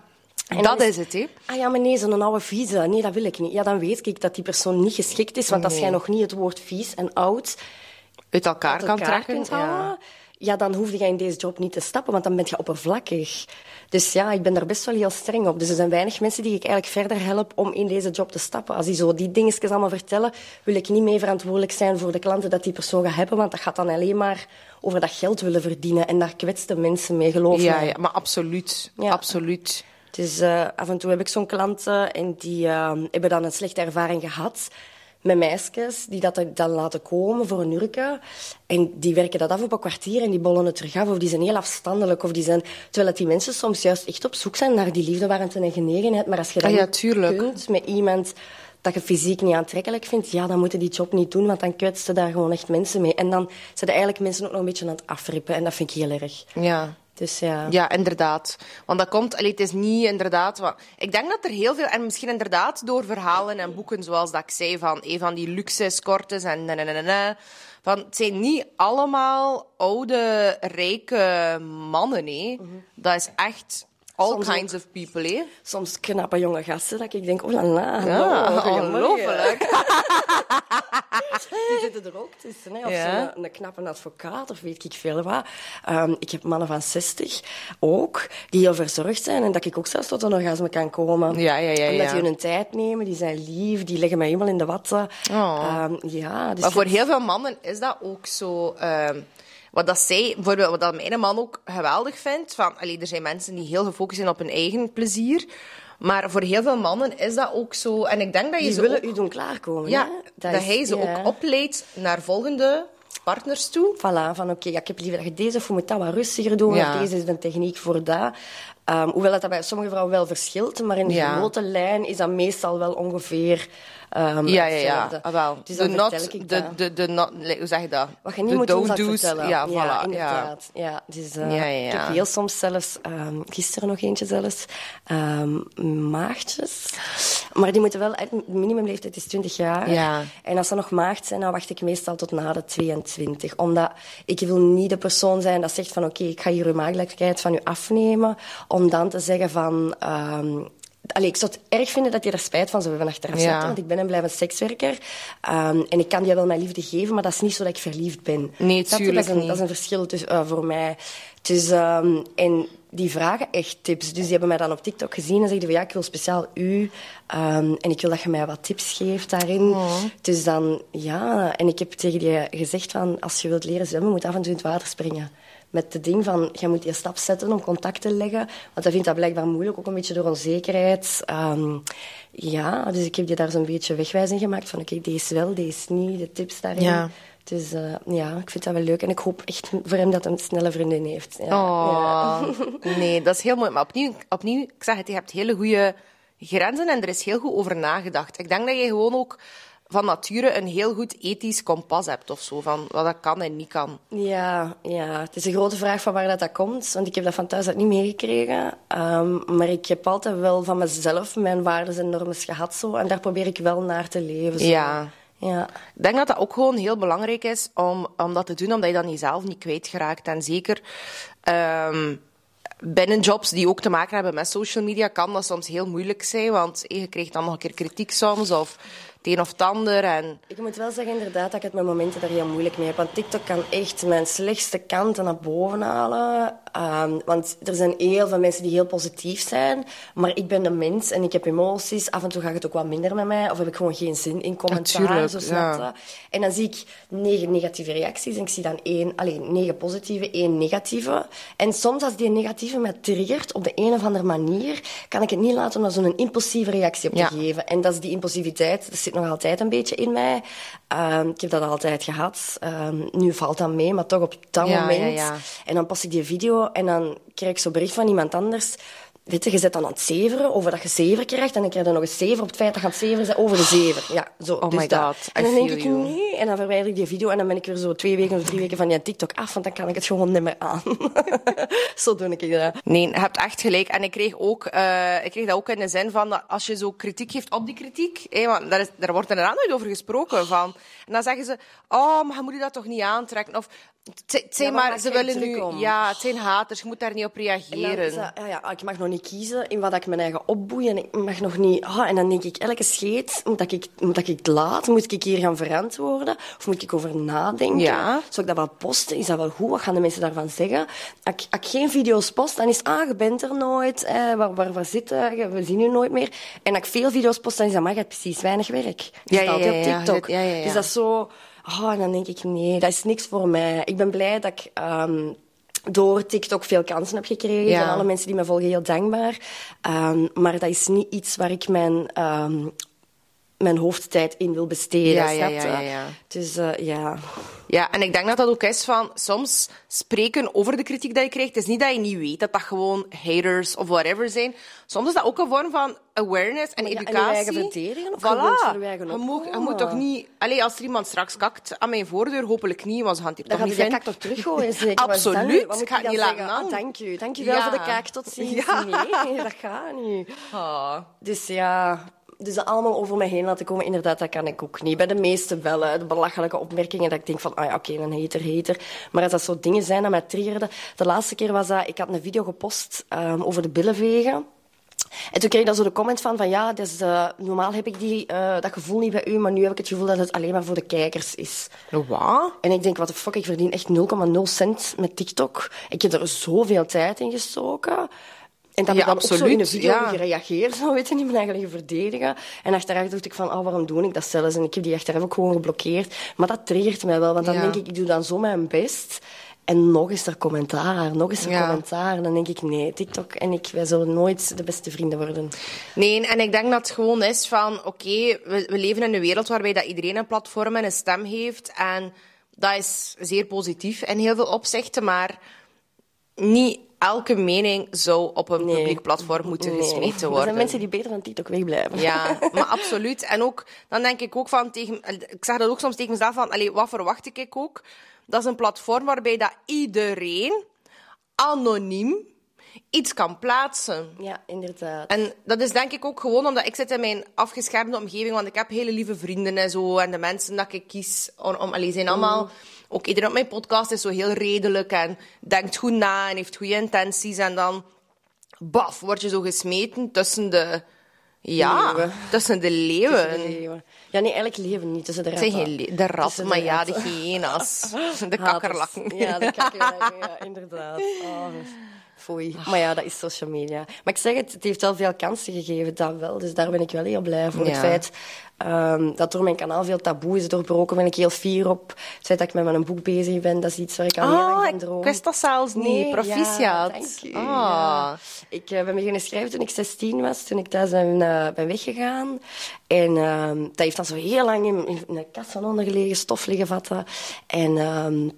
En dat is het, hè. Ah ja, maar nee, zo'n oude vieze. Nee, dat wil ik niet. Ja, dan weet ik dat die persoon niet geschikt is. Want als jij nog niet het woord vies en oud Uit elkaar uit kan elkaar trekken. Ja. ja, dan hoef je in deze job niet te stappen, want dan ben je oppervlakkig. Dus ja, ik ben daar best wel heel streng op. Dus er zijn weinig mensen die ik eigenlijk verder help om in deze job te stappen. Als die zo die dingetjes allemaal vertellen, wil ik niet mee verantwoordelijk zijn voor de klanten dat die persoon gaat hebben, want dat gaat dan alleen maar over dat geld willen verdienen. En daar kwetst de mensen mee, geloof Ja, maar absoluut. Ja. Absoluut. Dus eh, af en toe heb ik zo'n klanten en die eh, hebben dan een slechte ervaring gehad met meisjes die dat er dan laten komen voor een urke. En die werken dat af op een kwartier en die bollen het terug af. Of die zijn heel afstandelijk. Of die zijn... Terwijl dat die mensen soms juist echt op zoek zijn naar die liefde, warmte en genegenheid. Maar als je dat Ah ja, tuurlijk. kunt met iemand dat je fysiek niet aantrekkelijk vindt, ja, dan moeten die job niet doen, want dan kwetst je daar gewoon echt mensen mee. En dan zijn eigenlijk mensen ook nog een beetje aan het afrippen. En dat vind ik heel erg. Ja. Dus ja. Ja, inderdaad. Want dat komt, allee, het is niet inderdaad. Wat, ik denk dat er heel veel, en misschien inderdaad door verhalen en boeken, zoals dat ik zei, van een van die luxe escortes en na, na, na, na, na, Van, het zijn niet allemaal oude, rijke mannen. Hè. Dat is echt all Soms ook. kinds of people. Hè. Soms knappe jonge gasten dat ik denk, oh la la, Ja, ongelooflijk. Die zitten er ook tussen. Hè. Of Ja. zo'n een knappe advocaat, of weet ik veel wat. Ehm, ik heb mannen van 60 ook, die heel verzorgd zijn. En dat ik ook zelfs tot een orgasme kan komen. Ja, ja, ja, Omdat die hun tijd nemen, die zijn lief, die leggen mij helemaal in de watten. Oh. Ehm, ja, dus Maar voor heel veel mannen is dat ook zo. ehm, wat dat zij, bijvoorbeeld, wat dat mijn man ook geweldig vindt. Van, allee, er zijn mensen die heel gefocust zijn op hun eigen plezier. Maar voor heel veel mannen is dat ook zo. En ik denk dat je die ze willen ook, u doen klaarkomen. ja, dat, hij ze ook opleidt naar volgende partners toe. Voilà, van oké, ja, ik heb liever dat je deze of je moet dat wat rustiger doen, Ja. deze is een techniek voor dat. Ehm, hoewel dat, dat bij sommige vrouwen wel verschilt, maar in de Ja. grote lijn is dat meestal wel ongeveer ehm, Ja, ja, ja. Ah, wel. Dus de not, ik de, de, de not, hoe zeg je dat? Wat je niet de moet doen, vertellen. Ja, voilà. Ja, inderdaad. Ja. dus, eh, Ja, ja, ja. Ik heb heel soms zelfs, ehm, gisteren nog eentje zelfs, ehm, maagdjes. Maar die moeten wel, de minimumleeftijd is 20 jaar. Ja. En als ze nog maagd zijn, dan wacht ik meestal tot na de 22. Omdat ik wil niet de persoon zijn dat zegt van oké, ik ga hier uw maagdelijkheid van u afnemen. Om dan te zeggen van... Allee, ik zou het erg vinden dat je er spijt van zou hebben achteraf. Ja. Want ik ben en blijf een sekswerker. Ehm, en ik kan je wel mijn liefde geven, maar dat is niet zo dat ik verliefd ben. Nee, tuurlijk dat is een, niet. Dat is een verschil tussen, eh, voor mij. Dus, ehm, en die vragen echt tips. Dus die hebben mij dan op TikTok gezien en zeiden van ja, ik wil speciaal u. ehm, en ik wil dat je mij wat tips geeft daarin. Dus dan, ja. En ik heb tegen die gezegd van als je wilt leren zwemmen, moet je af en toe in het water springen. Met het ding van, je moet die stap zetten om contact te leggen. Want hij vindt dat blijkbaar moeilijk, ook een beetje door onzekerheid. Ehm, ja, dus ik heb die daar zo'n beetje wegwijzing gemaakt van oké, deze wel, deze niet, de tips daarin. Ja. Dus eh, ja, ik vind dat wel leuk. En ik hoop echt voor hem dat hij een snelle vriendin heeft. Ja. Oh, nee, dat is heel mooi. Maar opnieuw, opnieuw, ik zeg het, je hebt hele goede grenzen en er is heel goed over nagedacht. Ik denk dat je gewoon ook van nature een heel goed ethisch kompas hebt of zo, van wat dat kan en niet kan. Ja, ja, het is een grote vraag van waar dat, dat komt. Want ik heb dat van thuis uit niet meegekregen. Ehm, maar ik heb altijd wel van mezelf mijn waarden en normen gehad. Zo, en daar probeer ik wel naar te leven. Zo. Ja. Ja. Ik denk dat dat ook gewoon heel belangrijk is om, om dat te doen, omdat je dan jezelf niet kwijtgeraakt. En zeker ehm, binnen jobs die ook te maken hebben met social media, kan dat soms heel moeilijk zijn. Want je krijgt dan nog een keer kritiek soms, of het een of het ander. En Ik moet wel zeggen inderdaad dat ik het met momenten daar heel moeilijk mee heb. Want TikTok kan echt mijn slechtste kanten naar boven halen. Ehm, want er zijn heel veel mensen die heel positief zijn. Maar ik ben een mens en ik heb emoties. Af en toe gaat het ook wat minder met mij. Of heb ik gewoon geen zin in commentaar. Zo ja. En dan zie ik negen negatieve reacties. En ik zie dan één, alleen negen positieve, één negatieve. En soms als die negatieve mij triggert op de een of andere manier, kan ik het niet laten om daar zo'n impulsieve reactie op te Ja. geven. En dat is die impulsiviteit, dat zit nog altijd een beetje in mij. Ehm, ik heb dat altijd gehad. Ehm, nu valt dat mee, maar toch op dat Ja, moment. ja, ja. En dan pas ik die video en dan krijg ik zo'n bericht van iemand anders. Weet je, je zet dan aan het zeveren over dat je zeven krijgt. En dan krijg je nog een zeven op het feit dat je aan het zeveren bent over de zeven. Ja, zo. Oh dus my dat. God, En dan denk ik, you. nee. En dan verwijder ik die video en dan ben ik weer zo twee weken of drie weken van die TikTok af. Want dan kan ik het gewoon niet meer aan. zo doe ik dat. Nee, je hebt echt gelijk. En ik kreeg, ook, eh, ik kreeg dat ook in de zin van dat als je zo kritiek geeft op die kritiek, hé, want daar, is, daar wordt inderdaad nooit over gesproken. Van. En dan zeggen ze, oh, maar moet je dat toch niet aantrekken? Of, het zijn- het Ja, maar ze willen nu, om? ja, het zijn haters, je moet daar niet op reageren. dat, ja, ja, ik mag nog niet kiezen in wat ik mijn eigen opboei. En ik mag nog niet... ah, en dan denk ik, elke scheet moet dat ik, moet dat ik het laat? Moet ik hier gaan verantwoorden? Of moet ik over nadenken? Ja. Zou ik dat wel posten? Is dat wel goed? Wat gaan de mensen daarvan zeggen? Als ik, als ik geen video's post, dan is ah, je bent er nooit. Eh, waar, waar, waar zit? We zien je nooit meer. En als ik veel video's post, dan is dat maar, je hebt precies weinig werk. Je Ja, staat ja, op TikTok. ja, ja, ja. Dus dat is zo... ah, en dan denk ik, nee, dat is niks voor mij. Ik ben blij dat ik... ehm, door TikTok veel kansen heb gekregen. Ja. Van alle mensen die me volgen, heel dankbaar. Ehm, maar dat is niet iets waar ik mijn, ehm, mijn hoofdtijd in wil besteden. Ja, ja, ja, je? ja. Dus eh, ja. Ja, en ik denk dat dat ook is van soms spreken over de kritiek die je krijgt. Het is niet dat je niet weet dat dat gewoon haters of whatever zijn. Soms is dat ook een vorm van awareness en ja, en je educatie. eigen verdedigen of je voor je je, moet, je moet toch niet... Allee, als er iemand straks kakt aan mijn voordeur, hopelijk niet, want ze gaan het hier Dan toch niet vinden. toch teruggooien, zeker? Wat is dat nu? Absoluut. Ik ga ik het dan niet laten aan. Ah, dank u. Dank u wel voor de kaak. Tot ziens. Ja. Nee, dat gaat niet. Ah. Dus ja, dus dat allemaal over mij heen laten komen, inderdaad, dat kan ik ook niet. Bij de meeste wel, hè. de belachelijke opmerkingen, dat ik denk van, ah ja, oké, een hater, hater. Maar als dat zo dingen zijn dat mij triggerden... De laatste keer was dat, ik had een video gepost ehm, over de billenvegen. En toen kreeg ik daar zo de comment van, van ja, dus, normaal heb ik die, eh, dat gevoel niet bij u, maar nu heb ik het gevoel dat het alleen maar voor de kijkers is. Wat? En ik denk, wat de fuck, ik verdien echt 0,0 cent met TikTok. Ik heb er zoveel tijd in gestoken. En dat Ja, zo in een absoluut, video ja. gereageerd, zo weet je niet, me eigenlijk verdedigen. En achteraf dacht ik van, oh, waarom doe ik dat zelfs? En ik heb die achteraf ook gewoon geblokkeerd. Maar dat triggert mij wel, want dan Ja. denk ik, ik doe dan zo mijn best. En nog is er commentaar, nog is er Ja. commentaar. En dan denk ik, nee, TikTok en ik, wij zullen nooit de beste vrienden worden. Nee, en ik denk dat het gewoon is van, oké, we, we leven in een wereld waarbij dat iedereen een platform en een stem heeft. En dat is zeer positief in heel veel opzichten, maar niet elke mening zou op een publiek platform moeten Nee. gesmeten Er worden. zijn mensen die beter van TikTok wegblijven. Ja, maar absoluut. En ook, dan denk ik ook van tegen, ik zeg dat ook soms tegen mezelf van, allee, wat verwacht ik ook? Dat is een platform waarbij dat iedereen anoniem iets kan plaatsen. Ja, inderdaad. En dat is denk ik ook gewoon omdat ik zit in mijn afgeschermde omgeving, want ik heb hele lieve vrienden en zo. En de mensen dat ik kies, om, om, allee, zijn allemaal... Ook iedereen op mijn podcast is zo heel redelijk en denkt goed na en heeft goede intenties. En dan, baf, word je zo gesmeten tussen de... Ja, Leeuwen. tussen de leeuwen. Tussen de leeuwen. Ja, nee, eigenlijk leven niet tussen de ratten. zijn geen de ratten, Tussen de maar ja, de hyena's. De kakkerlakken. Ja, de kakkerlakken, ja, inderdaad. Oh, foei. Maar ja, dat is social media. Maar ik zeg het, het heeft wel veel kansen gegeven, dat wel. Dus daar ben ik wel heel blij voor. Het feit ehm, dat door mijn kanaal veel taboe is doorbroken, ben ik heel fier op. Het feit dat ik met mijn boek bezig ben, dat is iets waar ik al heel lang Oh, van ik droom. wist dat zelfs niet. Nee, Proficiat. Ja. Ah. Ja. Ik eh, ben beginnen schrijven toen ik 16 was, toen ik thuis ben, eh, ben weggegaan. En ehm, dat heeft dan zo heel lang in, in een kast van onder gelegen, stof liggen vatten. En... ehm,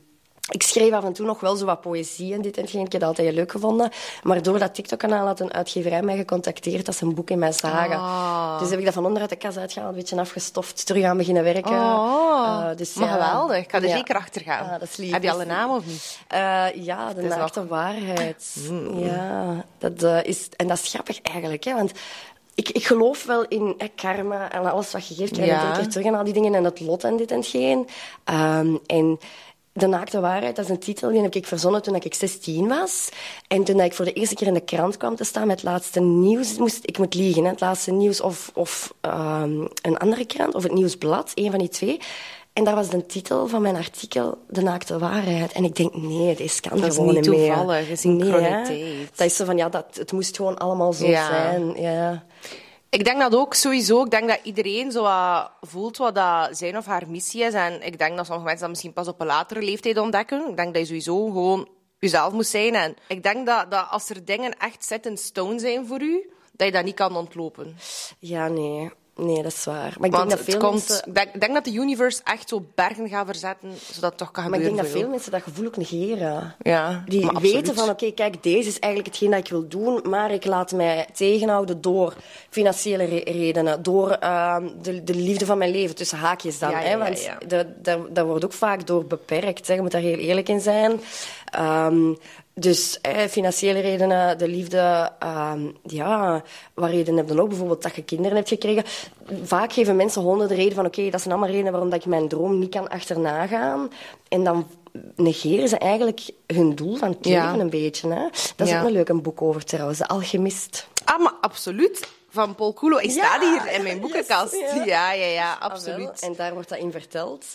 ik schreef af en toe nog wel zo wat poëzie en dit en hetgeen. Ik heb dat altijd leuk gevonden. Maar door dat TikTok-kanaal had een uitgeverij mij gecontacteerd dat ze een boek in mij zagen. Ah. Dus heb ik dat van onderuit de kast uitgehaald, een beetje afgestoft, terug aan beginnen werken. Oh, dus maar ja. geweldig. Ik ga er Ja. zeker achter gaan. Ah, dat is lief. Heb je al een naam of niet? eh, ja, de naakte wel- waarheid. Ja, dat eh, is... En dat is grappig eigenlijk, hè, want... Ik, ik geloof wel in karma en alles wat je geeft, krijg je Ja. het een keer terug en al die dingen en het lot en dit en hetgeen. Ehm, en De Naakte Waarheid, dat is een titel die heb ik verzonnen toen ik 16 was. En toen ik voor de eerste keer in de krant kwam te staan met het laatste nieuws, moest, ik moet liegen, hè, het laatste nieuws of, of ehm, een andere krant, of het nieuwsblad, een van die twee. En daar was de titel van mijn artikel De Naakte Waarheid. En ik denk, nee, deze kan Dat is gewoon niet niet meer. toevallig, het is Nee, hè. synchroniteit. dat is zo van, ja, dat, het moest gewoon allemaal zo Ja. zijn. Ja. Ik denk dat ook sowieso. Ik denk dat iedereen zo voelt wat dat zijn of haar missie is. En ik denk dat sommige mensen dat misschien pas op een latere leeftijd ontdekken. Ik denk dat je sowieso gewoon jezelf moet zijn. En ik denk dat, dat als er dingen echt set in stone zijn voor u, dat je dat niet kan ontlopen. ja, nee. Nee, dat is waar. Maar ik Want denk dat veel komt, mensen... ik denk, dat de universe echt zo bergen gaat verzetten, zodat het toch kan Maar ik gebeuren denk dat veel jou. mensen dat gevoel ook negeren. Ja, Die absoluut. weten van, oké, kijk, deze is eigenlijk hetgeen dat ik wil doen, maar ik laat mij tegenhouden door financiële re- redenen, door ehm, de, de liefde van mijn leven, tussen haakjes dan. Ja, ja, hè, want ja. Dat, dat, dat wordt ook vaak door beperkt, hè, je moet daar heel eerlijk in zijn. Ehm, dus financiële redenen, de liefde, ehm, ja, wat redenen heb je dan ook? Bijvoorbeeld dat je kinderen hebt gekregen. Vaak geven mensen honderden redenen van, oké, dat zijn allemaal redenen waarom dat ik mijn droom niet kan achterna gaan. En dan negeren ze eigenlijk hun doel van het Ja. leven een beetje. Hè? Dat is Ja. ook een leuk een boek over trouwens, De Alchemist. Ah, maar absoluut. Van Paul Coelho. Ik sta Ja, hier in mijn yes, boekenkast. ja. ja, ja, Ah, absoluut. En daar wordt dat in verteld.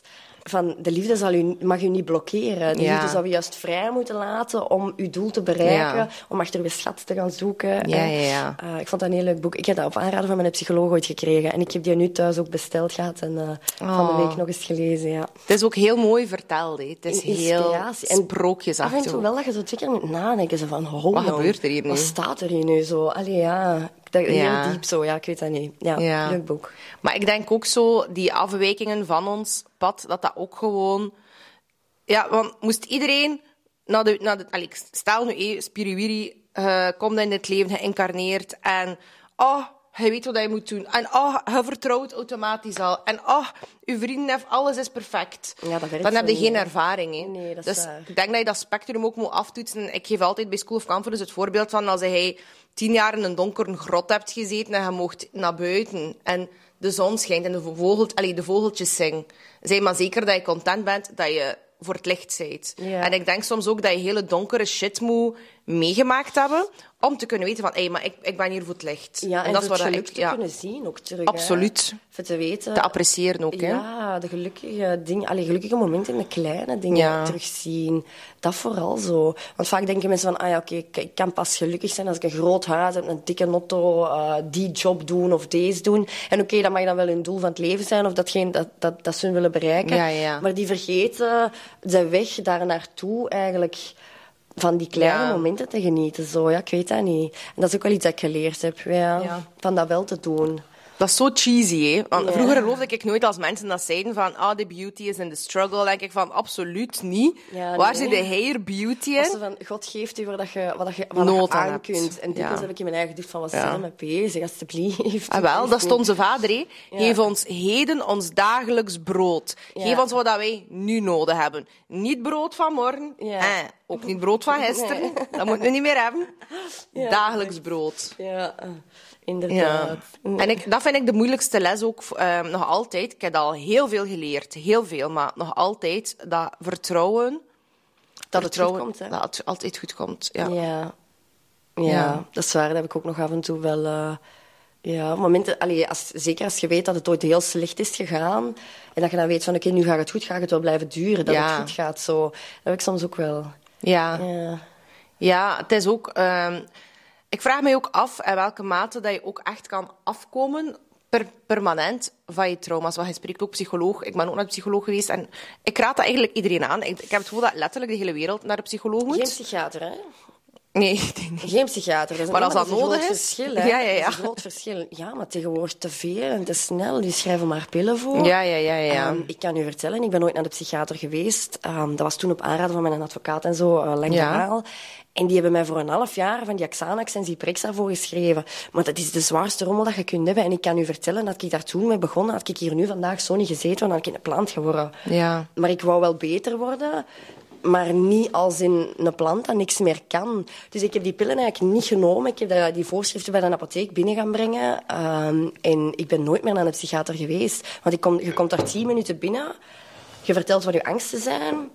Van, de liefde zal u, mag u niet blokkeren. De Ja. liefde zou u juist vrij moeten laten om uw doel te bereiken. Ja. Om achter uw schat te gaan zoeken. Ja, En, eh, ik vond dat een heel leuk boek. Ik heb dat op aanraden van mijn psycholoog ooit gekregen. En ik heb die nu thuis ook besteld gehad. En eh, van de Oh. week nog eens gelezen, ja. Het is ook heel mooi verteld. Het is In- heel. En sprookjesachtig. Af en toe wel dat je zo twee keer moet nadenken. Zo van, oh, Wat man, gebeurt er hier nu? Wat staat er hier nu zo? Allee, ja. Dat, Ja. Heel diep zo, ja. Ik weet dat niet. Ja. leuk boek. Maar ik denk ook zo, die afwijkingen van ons pad, dat dat ook gewoon... Ja, want moest iedereen... Naar de, naar de, allee, ik stel nu, Spiriwiri eh, komt in dit leven geïncarneerd en... Oh, je weet wat je moet doen. En oh, je vertrouwt automatisch al. En oh, je vrienden heeft alles is perfect. Ja, dat Dan heb je geen ervaring. Hè. Nee, dat is dus waar. ik denk dat je dat spectrum ook moet aftoetsen. Ik geef altijd bij School of Conference het voorbeeld van als hij tien jaar in een donkere grot hebt gezeten en je mocht naar buiten en de zon schijnt en de, vogel, allee, de vogeltjes zingen. Zeg maar zeker dat je content bent dat je voor het licht. Ja. En ik denk soms ook dat je hele donkere shit moet meegemaakt hebben om te kunnen weten van, hé, maar ik, ik ben hier voor het licht. Ja, en, dat is voor het wat geluk ik, te ja, kunnen zien ook terug. Absoluut. Hè. Voor te weten... te appreciëren ook. Hè? Ja, de gelukkige dingen, gelukkige momenten in de kleine dingen Ja. terugzien. Dat vooral zo. Want vaak denken mensen van, ah ja, oké, ik, ik kan pas gelukkig zijn als ik een groot huis heb, een dikke auto, eh, die job doen of deze doen. En oké, dat mag dan wel hun doel van het leven zijn of datgene dat, dat, dat ze willen bereiken. Ja, ja. Maar die vergeten de weg daar naartoe eigenlijk van die kleine Ja. momenten te genieten. Zo. Ja, ik weet dat niet. En dat is ook wel iets dat ik geleerd heb, ja, Ja. van dat wel te doen. Dat is zo cheesy, hè? Want vroeger geloofde ik nooit als mensen dat zeiden van ah, de beauty is in the struggle. denk ik van absoluut niet. Ja, Waar nee. zit de hair beauty in? ze van, God geeft u waar dat je, wat dat je, wat je aan hebt. kunt. En dikwijls Ja. heb ik in mijn eigen gedacht van, wat zijn we mee bezig, alstublieft. Ah, wel, dat is onze vader. Hè. Geef ons heden ons dagelijks brood. Geef ons wat wij nu nodig hebben. Niet brood van morgen. Ja. Eh, ook niet brood van gisteren. Dat moeten we niet meer hebben. Ja. Dagelijks brood. Ja, Ja. En ik, dat vind ik de moeilijkste les ook ehm, nog altijd. Ik heb al heel veel geleerd, heel veel, maar nog altijd dat vertrouwen. Dat het goed komt? Dat het altijd goed komt. Ja. Ja. Ja. Ja. dat is waar. Dat heb ik ook nog af en toe wel... eh, ja, momenten, allee, als, zeker als je weet dat het ooit heel slecht is gegaan en dat je dan weet van oké, nu gaat het goed, gaat het wel blijven duren, dat Ja. het goed gaat. Zo. Dat heb ik soms ook wel. Ja. Ja. Ja, het is ook. ehm, ik vraag me ook af in welke mate dat je ook echt kan afkomen per, permanent van je trauma's. Want je spreekt ook psycholoog. Ik ben ook naar de psycholoog geweest en ik raad dat eigenlijk iedereen aan. Ik, heb het gevoel dat letterlijk de hele wereld naar de psycholoog moet. Geen psychiater, hè? Nee, ik denk niet. Geen psychiater. Dat is, Maar als dat nodig groot is? verschil, hè? Ja, ja, ja. Dat is een groot verschil. Ja, maar tegenwoordig te veel en te snel. Die schrijven maar pillen voor. Ja, ja, ja, ja. Ehm, ik kan u vertellen, ik ben nooit naar de psychiater geweest. Ehm, dat was toen op aanraden van mijn advocaat en zo, een lang Ja. verhaal. En die hebben mij voor een half jaar van die Xanax en Zyprexa voorgeschreven. Maar dat is de zwaarste rommel dat je kunt hebben. En ik kan u vertellen, dat ik daar toen mee begonnen, had ik hier nu vandaag zo niet gezeten, dan had ik in een plant geworden. Ja. Maar ik wou wel beter worden, maar niet als in een plant dat niks meer kan. Dus ik heb die pillen eigenlijk niet genomen. Ik heb die voorschriften bij de apotheek binnen gaan brengen. Ehm, en ik ben nooit meer naar een psychiater geweest. Want ik kom, je komt daar tien minuten binnen. Je vertelt wat je angsten zijn.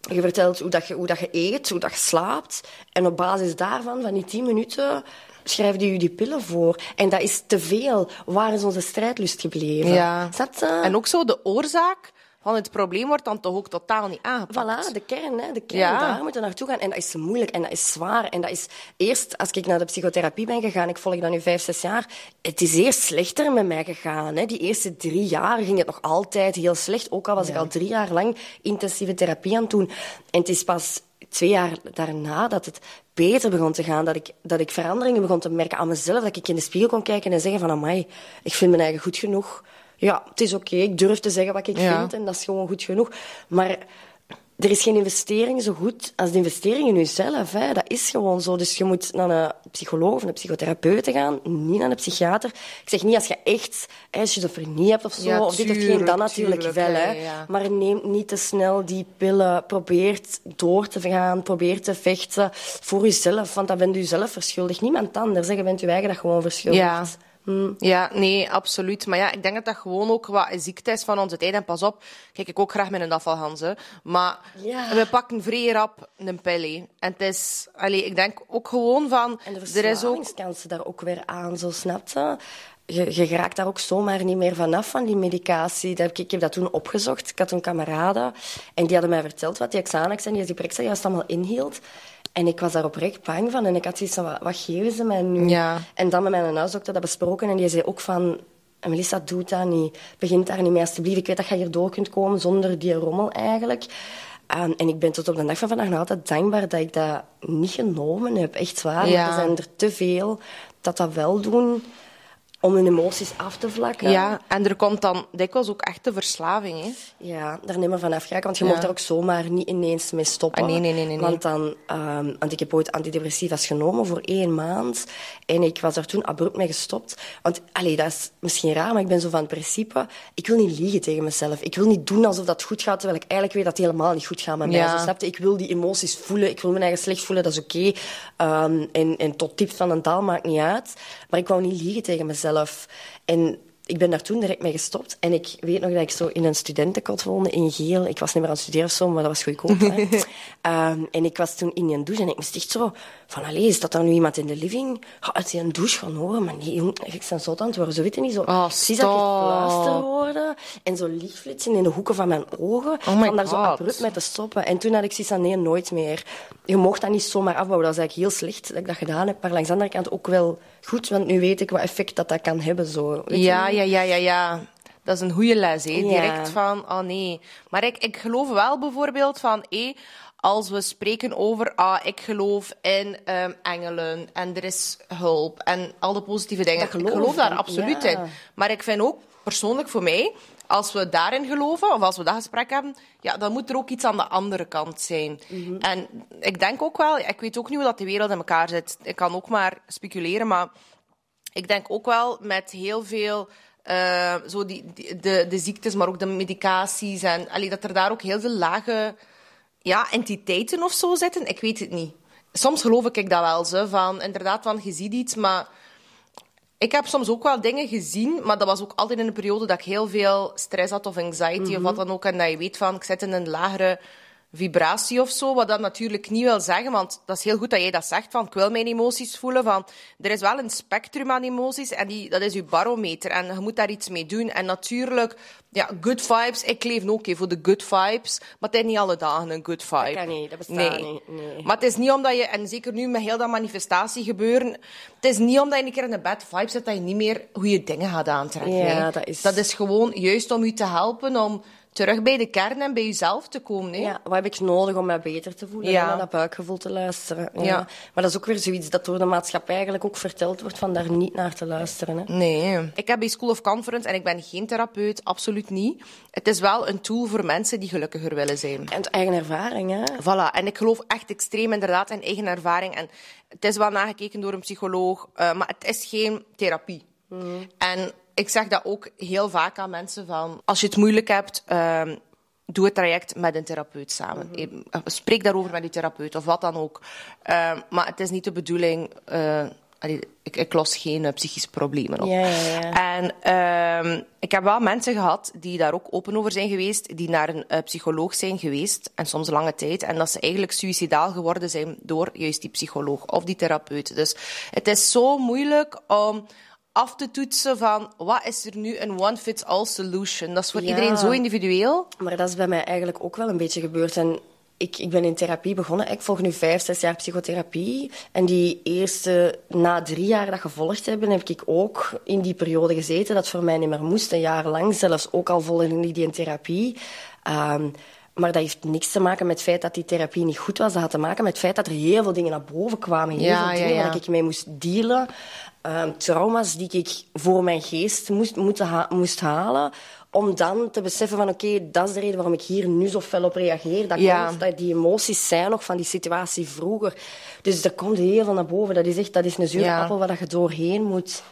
Je vertelt hoe, dat je, hoe dat je eet, hoe dat je slaapt. En op basis daarvan, van die tien minuten, schrijven die je die pillen voor. En dat is te veel. Waar is onze strijdlust gebleven? Ja. En ook zo de oorzaak van het probleem wordt dan toch ook totaal niet aangepakt. Voilà, de kern, hè, de kern. Ja. Daar moeten we naartoe gaan. En dat is moeilijk en dat is zwaar. En dat is eerst, als ik naar de psychotherapie ben gegaan, ik volg dat nu vijf, zes jaar, het is eerst slechter met mij gegaan. Hè. Die eerste drie jaar ging het nog altijd heel slecht. Ook al was ik al drie jaar lang intensieve therapie aan het doen. En het is pas twee jaar daarna dat het beter begon te gaan. Dat ik, dat ik veranderingen begon te merken aan mezelf. Dat ik in de spiegel kon kijken en zeggen van, amai, ik vind mijn eigen goed genoeg. Ja, het is oké. Ik durf te zeggen wat ik Ja. vind en dat is gewoon goed genoeg. Maar er is geen investering zo goed als de investering in jezelf. Hè. Dat is gewoon zo. Dus je moet naar een psycholoog of een psychotherapeut gaan, niet naar een psychiater. Ik zeg niet als je echt hè, schizofrenie hebt of zo, Ja, of dit of geen, dan natuurlijk tuurlijk, wel. Hè. ja. Maar neem niet te snel die pillen. Probeer door te gaan, probeer te vechten voor jezelf, want dan bent u zelf verschuldigd. Niemand anders. Hè. Je bent je eigen dat gewoon verschuldigd. Ja. Ja, nee, absoluut. Maar ja, ik denk dat dat gewoon ook wat een ziekte is van onze tijd. En pas op, kijk ik ook graag met een afvalhans. Hè. Maar Ja. we pakken vrij rap een hè. En het is... Allee, ik denk ook gewoon van... En de er is ook... verslavingskansen daar ook weer aan, zo snap je? Je, je geraakt daar ook zomaar niet meer vanaf, van die medicatie. Dat heb ik, ik heb dat toen opgezocht. Ik had een kameraden en die hadden mij verteld wat die Xanax en die Zyprexa juist allemaal inhield. En ik was daar oprecht bang van. En ik had zoiets van, wat, wat geven ze mij nu? Ja. En dan met mijn huisdokter dat besproken. En die zei ook van... Melissa, doe dat niet. Begin daar niet mee, alsjeblieft. Ik weet dat je hier door kunt komen zonder die rommel eigenlijk. Um, en ik ben tot op de dag van vandaag nog altijd dankbaar dat ik dat niet genomen heb. Echt waar. Ja. Er zijn er te veel dat dat wel doen om hun emoties af te vlakken. Ja, en er komt dan dikwijls ook echt de verslaving. Hè. Ja, daar niet meer van afgeraken, want je Ja. mag daar ook zomaar niet ineens mee stoppen. Ah, nee, nee, nee, nee, nee. Want, dan, ehm, want ik heb ooit antidepressiva's genomen voor één maand. En ik was daar toen abrupt mee gestopt. Want, allee, dat is misschien raar, maar ik ben zo van het principe... Ik wil niet liegen tegen mezelf. Ik wil niet doen alsof dat goed gaat, terwijl ik eigenlijk weet dat het helemaal niet goed gaat met mij. Ja. Zo, snap je? Ik wil die emoties voelen. Ik wil mijn eigen slecht voelen, dat is oké. Ehm, en, en tot tips van een taal maakt niet uit. Maar ik wou niet liegen tegen mezelf. En ik ben daar toen direct mee gestopt. En ik weet nog dat ik zo in een studentenkot woonde in Geel. Ik was niet meer aan het studeren of zo, maar dat was goedkoop. Ehm, en ik was toen in een douche en ik moest echt zo van, allee, is dat dan nu iemand in de living? Ga uit die douche gaan horen. Maar nee, jong, ik ben zo aan het worden. Zo weet je niet, zo. Oh, precies dat ik hoorde. En zo lichtflitsen in de hoeken van mijn ogen. Oh van daar zo abrupt mee te stoppen. En toen had ik zoiets van, nee, nooit meer. Je mocht dat niet zomaar afbouwen. Dat is eigenlijk heel slecht dat ik dat gedaan heb. Maar langs de andere kant ook wel goed, want nu weet ik wat effect dat dat kan hebben. Zo. Weet Ja, ja, ja, ja, ja. Dat is een goede les. Ja. Direct van, oh nee. Maar ik, ik geloof wel bijvoorbeeld van, hé, als we spreken over, ah, ik geloof in um, engelen en er is hulp en al de positieve dingen. Geloof ik geloof daar absoluut ja. in. Maar ik vind ook, persoonlijk voor mij, als we daarin geloven, of als we dat gesprek hebben, ja, dan moet er ook iets aan de andere kant zijn. En ik denk ook wel, ik weet ook niet hoe dat de wereld in elkaar zit. Ik kan ook maar speculeren, maar ik denk ook wel met heel veel... eh, zo die, die- de, de ziektes, maar ook de medicaties. En allee, dat er daar ook heel veel lage ja, entiteiten of zo zitten. Ik weet het niet. Soms geloof ik dat wel. Zo, van, inderdaad, van, je ziet iets, maar... Ik heb soms ook wel dingen gezien, maar dat was ook altijd in een periode dat ik heel veel stress had of anxiety of wat dan ook. En dat je weet van, ik zit in een lagere vibratie of zo. Wat dat natuurlijk niet wil zeggen, want dat is heel goed dat jij dat zegt, van ik wil mijn emoties voelen. Van, er is wel een spectrum aan emoties en die, dat is je barometer. En je moet daar iets mee doen. En natuurlijk, ja, good vibes. Ik leef ook even voor de good vibes, maar het is niet alle dagen een good vibe. Dat kan niet, dat bestaat nee. niet, nee. Maar het is niet omdat je, en zeker nu met heel dat manifestatie gebeuren, het is niet omdat je een keer in een bad vibe zit dat je niet meer goede dingen gaat aantrekken. Ja, hè. dat is- dat is gewoon juist om je te helpen om terug bij de kern en bij jezelf te komen. Hè. Ja, wat heb ik nodig om mij beter te voelen? Ja. Ja. Naar dat buikgevoel te luisteren. Ja. Ja. Maar dat is ook weer zoiets dat door de maatschappij eigenlijk ook verteld wordt van daar niet naar te luisteren. Hè. Nee. Ik heb bij School of Conference en ik ben geen therapeut, absoluut niet. Het is wel een tool voor mensen die gelukkiger willen zijn. En eigen ervaring, hè. Voilà, en ik geloof echt extreem inderdaad in eigen ervaring. En het is wel nagekeken door een psycholoog, eh, maar het is geen therapie. En ik zeg dat ook heel vaak aan mensen van, als je het moeilijk hebt, ehm, doe het traject met een therapeut samen. Eh, Spreek daarover met je therapeut of wat dan ook. Ehm, maar het is niet de bedoeling... eh, ik, ik los geen eh, psychische problemen op. Ja, ja, ja. En ehm, ik heb wel mensen gehad die daar ook open over zijn geweest, die naar een psycholoog zijn geweest, en soms lange tijd, en dat ze eigenlijk suicidaal geworden zijn door juist die psycholoog of die therapeut. Dus het is zo moeilijk om af te toetsen van wat is er nu een one-fits-all solution. Dat is voor Ja. iedereen zo individueel. Maar dat is bij mij eigenlijk ook wel een beetje gebeurd. En ik, ik ben in therapie begonnen. Ik volg nu vijf, zes jaar psychotherapie. En die eerste, na drie jaar dat gevolgd hebben, heb ik ook in die periode gezeten dat voor mij niet meer moest. Een jaar lang zelfs, ook al volgde ik die in therapie. Ehm, maar dat heeft niks te maken met het feit dat die therapie niet goed was. Dat had te maken met het feit dat er heel veel dingen naar boven kwamen. Heel Ja, veel ja, dingen ja. waar ik mee moest dealen. Ehm, trauma's die ik voor mijn geest moest, moeten ha- moest halen. Om dan te beseffen van oké, dat is de reden waarom ik hier nu zo fel op reageer. Dat Ja. komt dat die emoties zijn nog van die situatie vroeger. Dus er komt heel veel naar boven. Dat is echt dat is een zure Ja. appel waar dat je doorheen moet.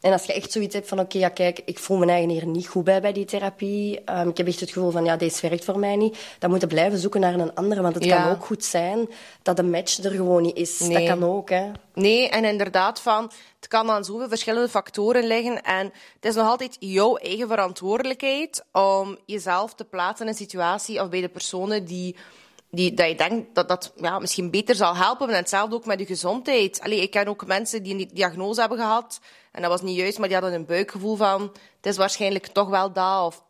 En als je echt zoiets hebt van, oké, ja, kijk, ik voel mijn eigen hier niet goed bij bij die therapie. Ehm, ik heb echt het gevoel van, ja, deze werkt voor mij niet. Dan moet je blijven zoeken naar een andere. Want het Ja. kan ook goed zijn dat de match er gewoon niet is. Dat kan ook, hè. Nee, en inderdaad, van, het kan aan zoveel verschillende factoren liggen. En het is nog altijd jouw eigen verantwoordelijkheid om jezelf te plaatsen in een situatie of bij de personen die, die, dat je denkt dat dat ja, misschien beter zal helpen. En hetzelfde ook met je gezondheid. Allee, ik ken ook mensen die een diagnose hebben gehad. En dat was niet juist, maar die hadden een buikgevoel van... Het is waarschijnlijk toch wel dat, of...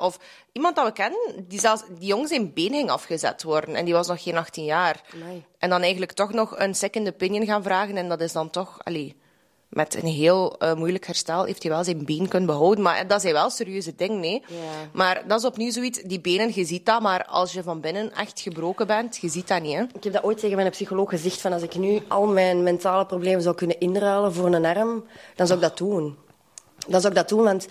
Of iemand dat we kennen, die, zelfs, die jong zijn been ging afgezet worden. En die was nog geen 18 jaar. Amai. En dan eigenlijk toch nog een second opinion gaan vragen. En dat is dan toch... Allee, met een heel eh, moeilijk herstel heeft hij wel zijn been kunnen behouden. Maar dat zijn wel serieuze dingen, nee. Ja. Maar dat is opnieuw zoiets. Die benen, je ziet dat. Maar als je van binnen echt gebroken bent, je ziet dat niet, hè. Ik heb dat ooit tegen mijn psycholoog gezegd, van als ik nu al mijn mentale problemen zou kunnen inruilen voor een arm, dan zou ik dat doen. Dan zou ik dat doen, want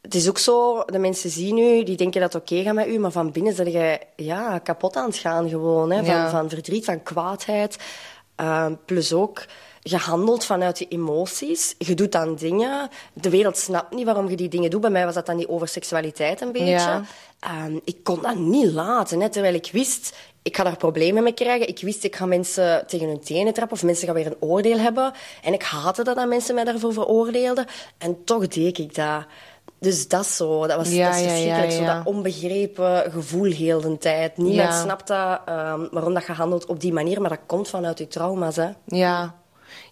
het is ook zo, de mensen zien u, die denken dat het oké gaat met u, maar van binnen ben jij ja, kapot aan het gaan gewoon. Hè, van, Ja. van verdriet, van kwaadheid. Ehm, plus ook, je handelt vanuit je emoties. Je doet dan dingen. De wereld snapt niet waarom je die dingen doet. Bij mij was dat dan die over seksualiteit een beetje. Ja. Ehm, ik kon dat niet laten, hè, terwijl ik wist, ik ga daar problemen mee krijgen. Ik wist, ik ga mensen tegen hun tenen trappen of mensen gaan weer een oordeel hebben. En ik haatte dat dat mensen mij daarvoor veroordeelden. En toch deed ik dat. Dus dat is zo. Dat was, Ja, dat is ja, ja, verschrikkelijk. Zo dat onbegrepen gevoel heel de tijd. Niemand snapt dat, ehm, waarom dat je handelt op die manier, maar dat komt vanuit je trauma's. Hè. Ja.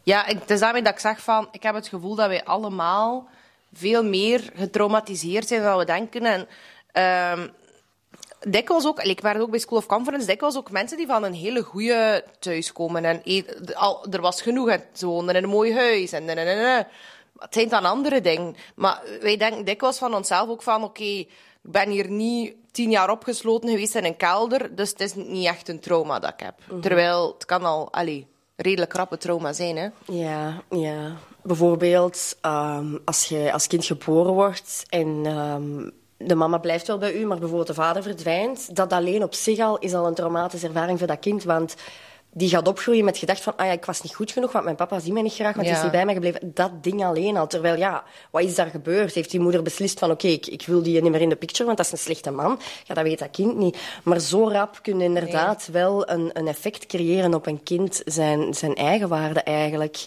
Ja, ik, het is daarmee dat ik zeg van... Ik heb het gevoel dat wij allemaal veel meer getraumatiseerd zijn dan we denken. En ehm dikwijls ook... Ik werk ook bij School of Conference. Dikwijls ook mensen die van een hele goede thuis komen. En e- al, er was genoeg. En ze woonden in een mooi huis. En, en, en, en, en. Het zijn dan andere dingen. Maar wij denken dikwijls van onszelf ook van... Oké, Ik ben hier niet tien jaar opgesloten geweest in een kelder, dus het is niet echt een trauma dat ik heb. Mhm. Terwijl het kan al allee, redelijk rappe trauma zijn. Hè. Ja, ja. Bijvoorbeeld ehm, als je als kind geboren wordt en ehm, de mama blijft wel bij u, maar bijvoorbeeld de vader verdwijnt, dat alleen op zich al is al een traumatische ervaring voor dat kind, want die gaat opgroeien met gedacht van, ah ja, ik was niet goed genoeg, want mijn papa ziet mij niet graag, want hij is niet bij mij gebleven. Dat ding alleen al. Terwijl, ja, wat is daar gebeurd? Heeft die moeder beslist van, oké, ik, ik wil die niet meer in de picture, want dat is een slechte man? Ja, dat weet dat kind niet. Maar zo rap kun je inderdaad wel een, een effect creëren op een kind, zijn, zijn eigen waarde eigenlijk.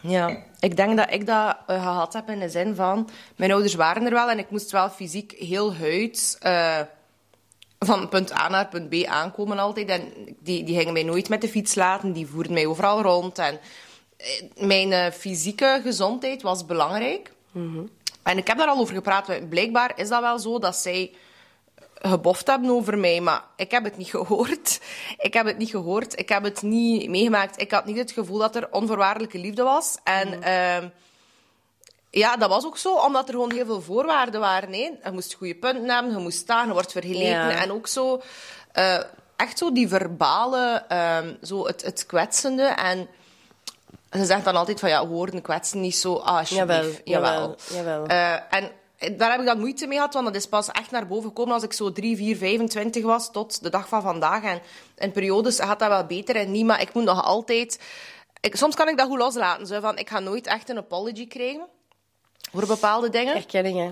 Ja, ik denk dat ik dat eh, gehad heb in de zin van... Mijn ouders waren er wel en ik moest wel fysiek heel huid... eh, van punt A naar punt B aankomen altijd. En die, die gingen mij nooit met de fiets laten. Die voerden mij overal rond. En eh, mijn eh, fysieke gezondheid was belangrijk. En ik heb daar al over gepraat. Blijkbaar is dat wel zo dat zij geboft hebben over mij, maar ik heb het niet gehoord. Ik heb het niet gehoord. Ik heb het niet meegemaakt. Ik had niet het gevoel dat er onvoorwaardelijke liefde was. En ehm, ja, dat was ook zo, omdat er gewoon heel veel voorwaarden waren. Hè. Je moest goede punten hebben, je moest staan, je wordt vergeleken. Ja. En ook zo, eh, echt zo die verbale, ehm, zo het, het kwetsende. En ze zegt dan altijd van, ja, woorden kwetsen niet zo. Ah, alsjeblieft. Jawel, jawel, jawel. Eh, en daar heb ik dan moeite mee gehad, want dat is pas echt naar boven gekomen als ik zo 3, 4, 25 was, tot de dag van vandaag. En in periodes gaat dat wel beter en niet, maar ik moet nog altijd... Ik, soms kan ik dat goed loslaten, zo van, ik ga nooit echt een apology krijgen voor bepaalde dingen. Erkenning, hè.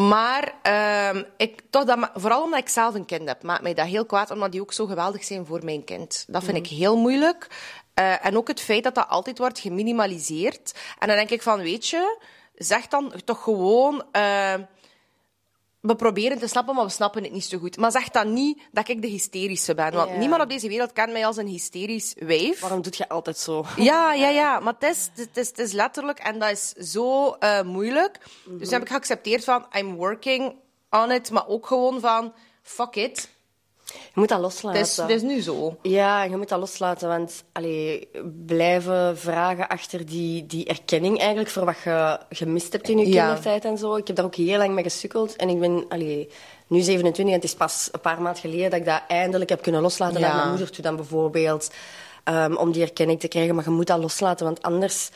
Maar ehm, ik, toch dat, vooral omdat ik zelf een kind heb, maakt mij dat heel kwaad, omdat die ook zo geweldig zijn voor mijn kind. Dat vind ik heel moeilijk. Eh, en ook het feit dat dat altijd wordt geminimaliseerd. En dan denk ik van, weet je, zeg dan toch gewoon... eh, we proberen te snappen, maar we snappen het niet zo goed. Maar zeg dan niet dat ik de hysterische ben. Want Ja. niemand op deze wereld kent mij als een hysterisch wijf. Waarom doe je altijd zo? Ja, ja, ja. Maar het is, het is, het is letterlijk... En dat is zo eh, moeilijk. Dus dan heb ik geaccepteerd van... I'm working on it. Maar ook gewoon van... Fuck it. Je moet dat loslaten. Het is, het is nu zo. Ja, je moet dat loslaten, want allee, blijven vragen achter die, die erkenning eigenlijk voor wat je gemist hebt in je Ja. kindertijd en zo. Ik heb daar ook heel lang mee gesukkeld en ik ben allee, nu 27 en het is pas een paar maanden geleden dat ik dat eindelijk heb kunnen loslaten Ja. naar mijn moeder toe dan bijvoorbeeld. ehm, om die erkenning te krijgen, maar je moet dat loslaten, want anders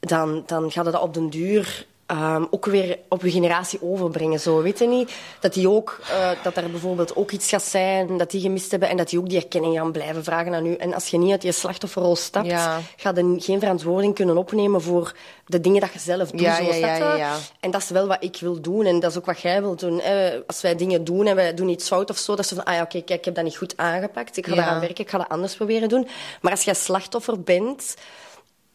dan, dan gaat het dat op den duur ehm, ook weer op je generatie overbrengen. Zo, weet je niet? Dat, die ook, eh, dat er bijvoorbeeld ook iets gaat zijn dat die gemist hebben en dat die ook die erkenning gaan blijven vragen aan u. En als je niet uit je slachtofferrol stapt, Ja. ga je geen verantwoording kunnen opnemen voor de dingen dat je zelf doet. Ja, zo, ja, ja. En dat is wel wat ik wil doen en dat is ook wat jij wilt doen. hè. Als wij dingen doen en wij doen iets fout of zo, dat is zo van, ah ja, oké, kijk, ik heb dat niet goed aangepakt. Ik ga daaraan werken, ik ga dat anders proberen doen. Maar als jij slachtoffer bent...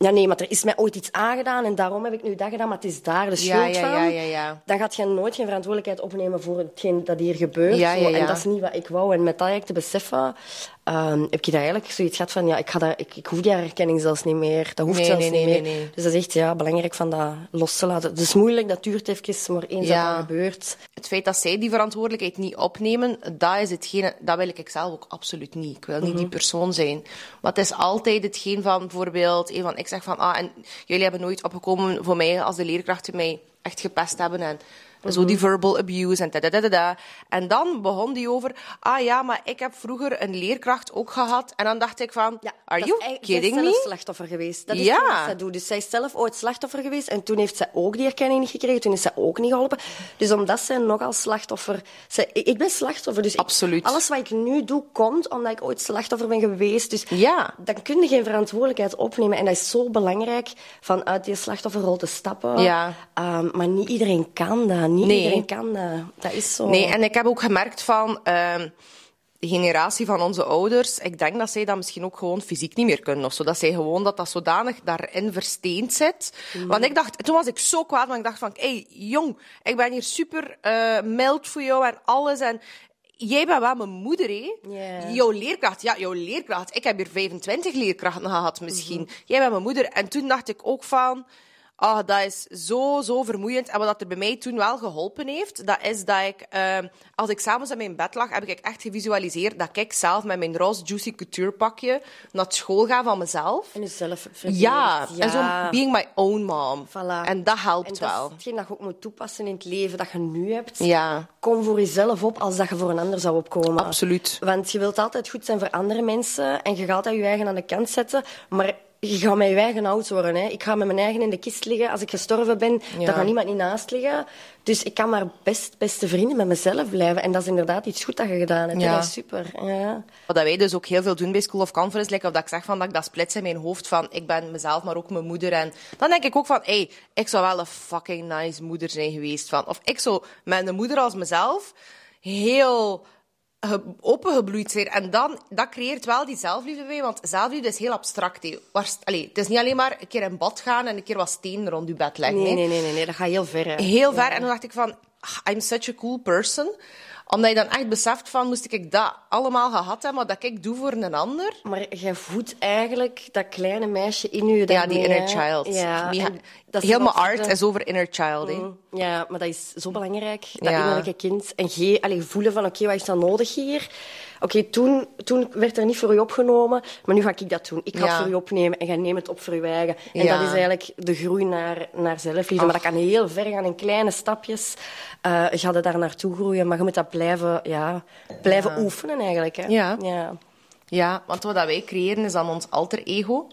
Ja, nee, maar er is mij ooit iets aangedaan en daarom heb ik nu dat gedaan, maar het is daar de schuld van. ja, ja, ja. Dan gaat je nooit geen verantwoordelijkheid opnemen voor hetgeen dat hier gebeurt. Zo. En dat is niet wat ik wou. En met dat eigenlijk te beseffen, ehm, heb je dat eigenlijk zoiets gehad van, ja, ik, ga dat, ik, ik hoef die herkenning zelfs niet meer. Dat hoeft Nee, zelfs nee, niet nee, meer. nee, nee. Dus dat is echt ja, belangrijk van dat los te laten. Het is moeilijk, dat duurt even, maar eens Ja. dat dat gebeurt... Het feit dat zij die verantwoordelijkheid niet opnemen, dat is hetgene, dat wil ik zelf ook absoluut niet. Ik wil niet die persoon zijn. Maar het is altijd hetgeen van bijvoorbeeld, een van, ik zeg van, ah, en jullie hebben nooit opgekomen voor mij als de leerkrachten mij echt gepest hebben en zo die verbal abuse en da En dan begon die over, ah ja, maar ik heb vroeger een leerkracht ook gehad. En dan dacht ik van, Ja, are you is zij kidding is zelf me? slachtoffer geweest. Dat is Ja. wat zij doet. Dus zij is zelf ooit slachtoffer geweest en toen heeft zij ook die erkenning niet gekregen. Toen is zij ook niet geholpen. Dus omdat zij nogal slachtoffer... Zij, ik ben slachtoffer, dus ik- Absoluut. alles wat ik nu doe, komt omdat ik ooit slachtoffer ben geweest. Dus Ja. dan kun je geen verantwoordelijkheid opnemen. En dat is zo belangrijk, van uit die slachtofferrol te stappen. Ja. Ehm, maar niet iedereen kan dat. Niet Nee. iedereen kan dat. Dat is zo. Nee, en ik heb ook gemerkt van ehm, de generatie van onze ouders, ik denk dat zij dat misschien ook gewoon fysiek niet meer kunnen of zo. Dat zij gewoon dat dat zodanig daarin versteend zit. Want ik dacht, toen was ik zo kwaad, want ik dacht van, hé, hey, jong, ik ben hier super eh mild voor jou en alles en... Jij bent wel mijn moeder, hè? Jouw leerkracht, ja, jouw leerkracht. Ik heb hier 25 leerkrachten gehad, misschien. Jij bent mijn moeder. En toen dacht ik ook van... Oh, dat is zo, zo vermoeiend. En wat dat er bij mij toen wel geholpen heeft, dat is dat ik, uh, als ik s'avonds in mijn bed lag, heb ik echt gevisualiseerd dat ik zelf met mijn roze juicy couture pakje naar school ga van mezelf. En jezelf ja, ja, en zo being my own mom. Voilà. En dat helpt en dat wel. is hetgeen dat je ook moet toepassen in het leven dat je nu hebt. Ja. Kom voor jezelf op als dat je voor een ander zou opkomen. Absoluut. Want je wilt altijd goed zijn voor andere mensen en je gaat altijd je eigen aan de kant zetten, maar je gaat met je eigen oud worden. Hè. Ik ga met mijn eigen in de kist liggen. Als ik gestorven ben, Ja. dan gaat niemand niet naast liggen. Dus ik kan maar best beste vrienden met mezelf blijven. En dat is inderdaad iets goed dat je gedaan hebt. Ja. Dat is super. Ja. Wat wij dus ook heel veel doen bij School of Conference, like, of dat ik zeg van dat ik dat splits in mijn hoofd van ik ben mezelf, maar ook mijn moeder. En dan denk ik ook van, hey, ik zou wel een fucking nice moeder zijn geweest. Van, of ik zou met een moeder als mezelf heel opengebloeid zijn. En dan, dat creëert wel die zelfliefde bij, want zelfliefde is heel abstract. Allee, het is niet alleen maar een keer in bad gaan en een keer wat steen rond je bed leggen. Nee, nee, nee, nee, nee, dat gaat heel ver. hè. Heel ver. En dan dacht ik van, ah, I'm such a cool person. Omdat je dan echt beseft van, moest ik dat allemaal gehad hebben, wat dat ik doe voor een ander. Maar jij voedt eigenlijk dat kleine meisje in je. Ja, die inner child. Ja, dat heel mijn art de- is over inner child. hè. Ja, maar dat is zo belangrijk, dat Ja. innerlijke kind. En ge, allee, voelen van, oké, wat is dan nodig hier? Oké, toen, toen werd er niet voor u opgenomen, maar nu ga ik dat doen. Ik ga Ja. het voor u opnemen en ga neem het op voor uw eigen. En Ja. dat is eigenlijk de groei naar, naar zelfliefde. Maar dat kan heel ver gaan in kleine stapjes. je gaat er daar naartoe groeien, maar je moet dat blijven, ja, blijven oefenen eigenlijk. Hè. Ja. ja. Ja, want wat dat wij creëren is dan ons alter ego.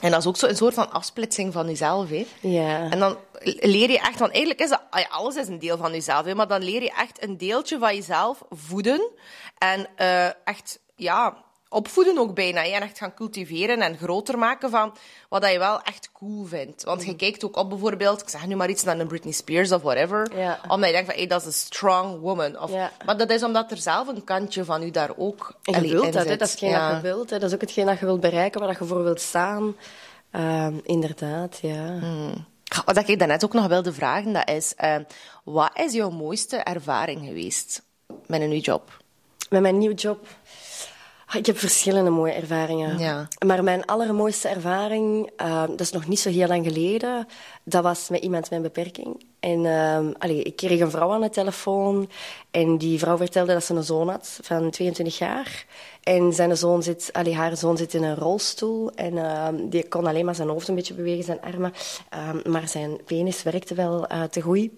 En dat is ook zo een soort van afsplitsing van jezelf. Hè. Ja. En dan leer je echt, want eigenlijk is dat, ah alles is een deel van jezelf, hè, maar dan leer je echt een deeltje van jezelf voeden. En eh, echt, ja, opvoeden ook bijna. En echt gaan cultiveren en groter maken van wat dat je wel echt cool vindt. Want Mhm. je kijkt ook op bijvoorbeeld, ik zeg nu maar iets naar een Britney Spears of whatever. Ja. Omdat je denkt van, hey, dat is een strong woman. Of. Maar dat is omdat er zelf een kantje van u daar ook En je wilt in dat, dat is hetgeen Ja. dat je wilt. Hè? Dat is ook hetgeen dat je wilt bereiken, waar dat je voor wilt staan. Ehm, inderdaad, ja. Wat ik daarnet ook nog wilde vragen, dat is... eh, wat is jouw mooiste ervaring geweest met een nieuwe job? Met mijn nieuwe job. Ah, Ik heb verschillende mooie ervaringen. Ja. Maar mijn allermooiste ervaring, eh, dat is nog niet zo heel lang geleden, dat was met iemand met een beperking. En ehm, allee, ik kreeg een vrouw aan de telefoon en die vrouw vertelde dat ze een zoon had van 22 jaar. En zijn zoon zit, allee, haar zoon zit in een rolstoel en ehm, die kon alleen maar zijn hoofd een beetje bewegen, zijn armen. Ehm, maar zijn penis werkte wel eh, te goed.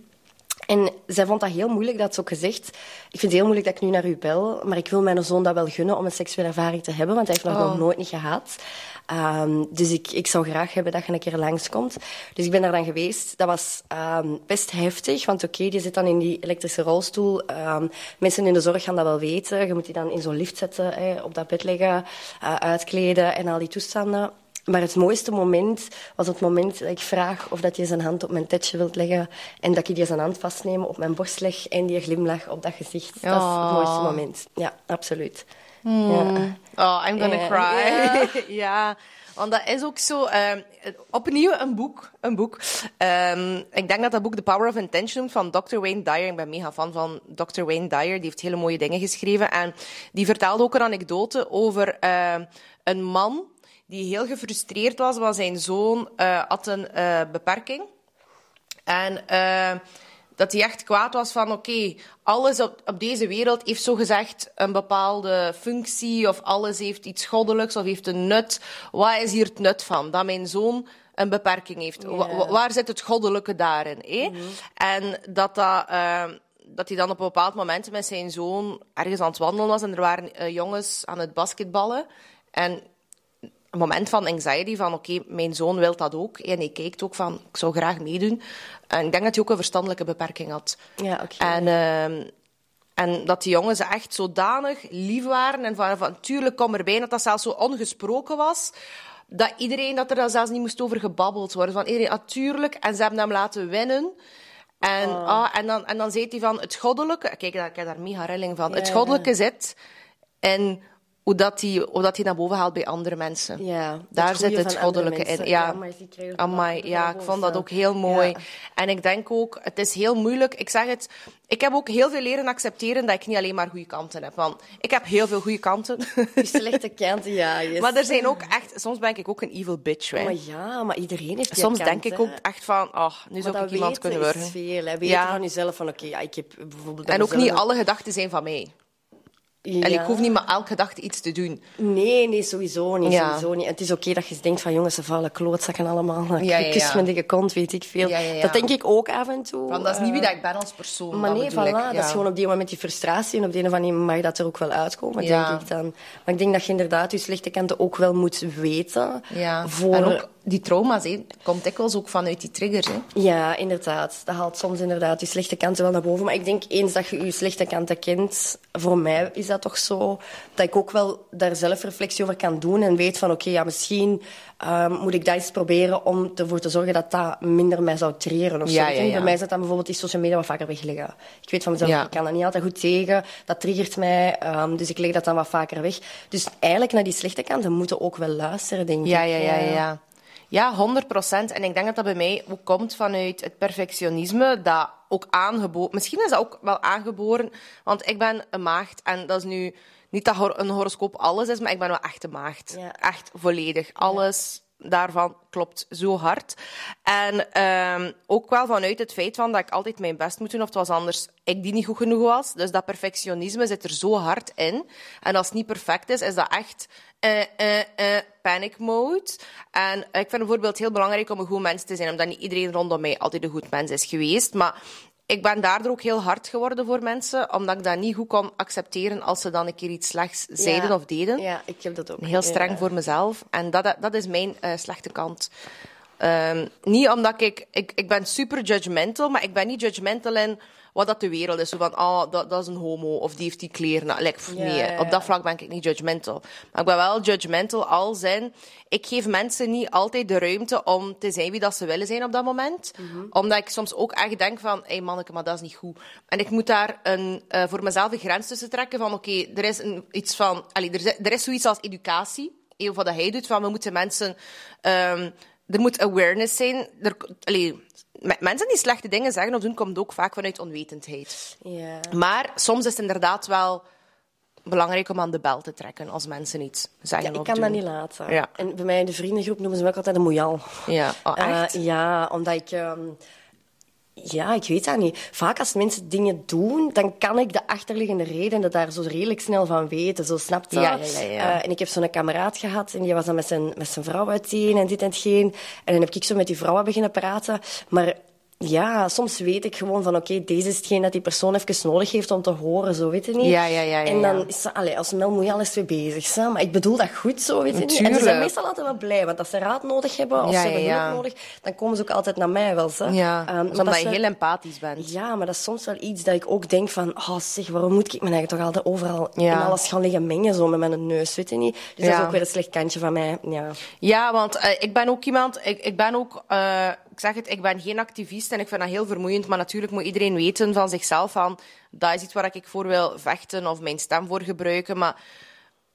En zij vond dat heel moeilijk, dat ze ook gezegd. Ik vind het heel moeilijk dat ik nu naar u bel, maar ik wil mijn zoon dat wel gunnen om een seksuele ervaring te hebben, want hij heeft nog, Oh. nog nooit niet gehad. Ehm, dus ik, ik zou graag hebben dat je een keer langskomt. Dus ik ben daar dan geweest. Dat was ehm, best heftig, want oké, die zit dan in die elektrische rolstoel. Ehm, mensen in de zorg gaan dat wel weten. Je moet die dan in zo'n lift zetten, hè, op dat bed leggen, eh, uitkleden en al die toestanden. Maar het mooiste moment was het moment dat ik vraag of dat je zijn hand op mijn tetje wilt leggen en dat ik die zijn hand vastneem, op mijn borst leg en die glimlach op dat gezicht. Dat is het Oh. mooiste moment. Ja, absoluut. Ja. Oh, I'm gonna Ja. cry. Ja. want dat is ook zo... ehm, opnieuw een boek. Een boek. Ehm, ik denk dat dat boek The Power of Intention noemt van Dr. Wayne Dyer. Ik ben mega fan van Dr. Wayne Dyer. Die heeft hele mooie dingen geschreven. En die vertelde ook een anekdote over ehm, een man die heel gefrustreerd was, want zijn zoon eh, had een eh, beperking. En eh, dat hij echt kwaad was van, oké, alles op, op deze wereld heeft zogezegd een bepaalde functie, of alles heeft iets goddelijks, of heeft een nut. Wat is hier het nut van? Dat mijn zoon een beperking heeft. Wa- wa- waar zit het goddelijke daarin? hè? En dat dat... dat hij dan op een bepaald moment met zijn zoon ergens aan het wandelen was en er waren jongens aan het basketballen. En een moment van anxiety, van oké, mijn zoon wil dat ook. En hij kijkt ook van, ik zou graag meedoen. En ik denk dat hij ook een verstandelijke beperking had. Ja, oké. En, ehm, en dat die jongens echt zodanig lief waren. En van, van tuurlijk kom erbij, dat dat zelfs zo ongesproken was. Dat iedereen, dat er dan zelfs niet moest over gebabbeld worden. Van iedereen, natuurlijk. En ze hebben hem laten winnen. En, ah, en, dan, en dan zei hij van, het goddelijke... Kijk, daar- ik heb daar mega rilling van. Het goddelijke zit in hoe dat die, hoe dat naar boven haalt bij andere mensen. Ja, het Daar zit het goddelijke in. Ja, Amai, ja, ik vond dat ook heel mooi. Ja. En ik denk ook, het is heel moeilijk. Ik zeg het, ik heb ook heel veel leren accepteren dat ik niet alleen maar goede kanten heb. Want ik heb heel veel goede kanten. Die slechte kanten, ja. Yes. maar er zijn ook echt, soms ben ik ook een evil bitch. Hè. Maar ja, maar iedereen heeft die Soms kant, denk ik ook echt van, oh, nu Maar zou ik dat iemand kunnen is worden. veel. Hè. Weten Ja. van jezelf van, oké, ja, ik heb bijvoorbeeld... bij En ook niet alle gedachten zijn van mij. Ja. En ik hoef niet maar elke gedachte iets te doen. Nee, nee, sowieso niet. Ja. Sowieso niet. En het is oké dat je denkt van, jongens, ze vallen klootzakken allemaal. Ja, ja, ja. mijn dikke kont, weet ik veel. Dat denk ik ook af en toe. Want dat is niet wie Eh, dat ik ben als persoon. Maar nee, voilà, ik. dat is gewoon op die moment die frustratie. En op de een of andere manier mag dat er ook wel uitkomen, denk ik dan. Maar ik denk dat je inderdaad je slechte kanten ook wel moet weten. Ja. Voor... En ook die trauma's, hè, komt dikwijls ook vanuit die triggers. Ja, inderdaad. Dat haalt soms inderdaad je slechte kanten wel naar boven. Maar ik denk eens dat je je slechte kanten kent, voor mij is dat toch zo, dat ik ook wel daar zelfreflectie over kan doen en weet van oké, ja, misschien ehm, moet ik dat eens proberen om ervoor te zorgen dat dat minder mij zou treren of zo. Ja, Ik ja, denk, ja. Bij mij is dat dan bijvoorbeeld die social media wat vaker wegleggen. Ik weet van mezelf, ik kan dat niet altijd goed tegen. Dat triggert mij, ehm, dus ik leg dat dan wat vaker weg. Dus eigenlijk naar die slechte kanten moeten we ook wel luisteren, denk ik. ja, ja, ja, ja. Ja, 100 procent. En ik denk dat dat bij mij ook komt vanuit het perfectionisme, dat ook aangeboren... Misschien is dat ook wel aangeboren, want ik ben een maagd en dat is nu... Niet dat een horoscoop alles is, maar ik ben wel echt een maagd. Ja. Echt volledig. Alles daarvan klopt zo hard. En ehm, ook wel vanuit het feit van dat ik altijd mijn best moet doen, of het was anders ik die niet goed genoeg was. Dus dat perfectionisme zit er zo hard in. En als het niet perfect is, is dat echt eh, panic mode. En ik vind bijvoorbeeld heel belangrijk om een goed mens te zijn, omdat niet iedereen rondom mij altijd een goed mens is geweest. Maar ik ben daardoor ook heel hard geworden voor mensen, omdat ik dat niet goed kon accepteren als ze dan een keer iets slechts zeiden Ja. of deden. Ja, ik heb dat ook. Heel streng Ja. voor mezelf. En dat, dat is mijn eh, slechte kant. Ehm, niet omdat ik, ik... Ik ben super judgmental, maar ik ben niet judgmental in wat dat de wereld is. Zo van, oh, dat, dat is een homo, of die heeft die kleren. Nou, like, pff, Ja, nee, op dat vlak ben ik niet judgmental. Maar ik ben wel judgmental als in... Ik geef mensen niet altijd de ruimte om te zijn wie dat ze willen zijn op dat moment. Mhm. Omdat ik soms ook echt denk van, hé hey, manneke, maar dat is niet goed. En ik moet daar een, eh, voor mezelf een grens tussen trekken van, oké, er is een, iets van... Allee, er, is, er is zoiets als educatie. Of wat hij doet, van we moeten mensen... ehm, er moet awareness zijn. Er, allee, mensen die slechte dingen zeggen of doen, komt ook vaak vanuit onwetendheid. Ja. Maar soms is het inderdaad wel belangrijk om aan de bel te trekken als mensen iets zeggen Ja, ik kan doen. dat niet laten. Ja. En bij mij in de vriendengroep noemen ze me ook altijd een moeial. Ja, oh, Eh, ja, omdat ik... ehm, ja, ik weet dat niet. Vaak als mensen dingen doen, dan kan ik de achterliggende redenen daar zo redelijk snel van weten. Zo snapt je? Ja, ja, ja, ja. Eh, en ik heb zo'n kameraad gehad en die was dan met zijn, met zijn vrouw uiteen en dit en hetgeen. En dan heb ik zo met die vrouw beginnen praten. Maar ja, soms weet ik gewoon van oké, deze is hetgeen dat die persoon even nodig heeft om te horen, zo weet je niet. Ja, ja, ja, ja, En dan is ze, allee, als Mel moet je al eens mee bezig zijn. Maar ik bedoel dat goed, zo weet je niet. En ze zijn meestal altijd wel blij, want als ze raad nodig hebben of Ja, ze hebben ja, hulp nodig, dan komen ze ook altijd naar mij wel. Ze. Ja, Ehm, maar omdat dat je heel empathisch bent. Ja, maar dat is soms wel iets dat ik ook denk van, oh zeg, waarom moet ik me eigenlijk toch altijd overal in alles gaan liggen mengen zo met mijn neus, weet je niet? Dus dat is ook weer een slecht kantje van mij. Ja. Ja, want eh, ik ben ook iemand... Ik, ik ben ook... eh, ik zeg het, ik ben geen activist en ik vind dat heel vermoeiend. Maar natuurlijk moet iedereen weten van zichzelf van... Dat is iets waar ik voor wil vechten of mijn stem voor gebruiken. Maar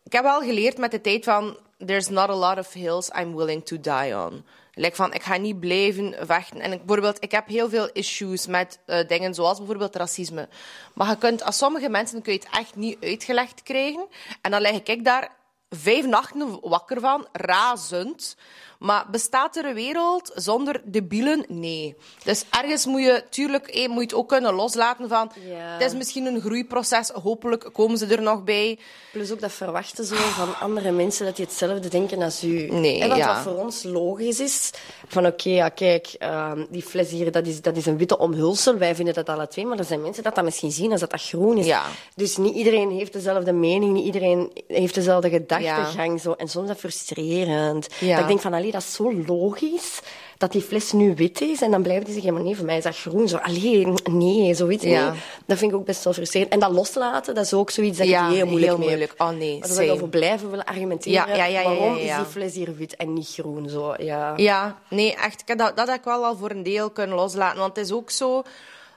ik heb wel geleerd met de tijd van... There's not a lot of hills I'm willing to die on. Like van, ik ga niet blijven vechten. En ik, bijvoorbeeld, ik heb heel veel issues met eh, dingen zoals bijvoorbeeld racisme. Maar je kunt, als sommige mensen kun je het echt niet uitgelegd krijgen. En dan lig ik daar vijf nachten wakker van, razend. Maar bestaat er een wereld zonder debielen? Nee. Dus ergens moet je, tuurlijk, eh, moet je het ook kunnen loslaten van... Ja. Het is misschien een groeiproces, hopelijk komen ze er nog bij. Plus ook dat verwachten zo van andere mensen dat die hetzelfde denken als u. Nee, en wat, ja. wat voor ons logisch is, van oké, ja, kijk, ehm, die fles hier, dat is, dat is een witte omhulsel. Wij vinden dat alle twee, maar er zijn mensen dat dat misschien zien als dat dat groen is. Ja. Dus niet iedereen heeft dezelfde mening, niet iedereen heeft dezelfde gedachtegang. Zo. En soms is dat frustrerend. Ja. Dat ik denk van, allee, dat is zo logisch dat die fles nu wit is. En dan blijven die zeggen, maar nee, voor mij is dat groen. Zo, allee, nee, zo weet je Ja. niet. Dat vind ik ook best wel frustrerend. En dat loslaten, dat is ook zoiets dat Ja, ik heel moeilijk heel mee heb. moeilijk. Oh, nee, same. we over blijven willen argumenteren. Ja, waarom is die fles hier wit en niet groen? Zo, ja. Ja, nee, echt. Dat, dat heb ik wel al voor een deel kunnen loslaten. Want het is ook zo...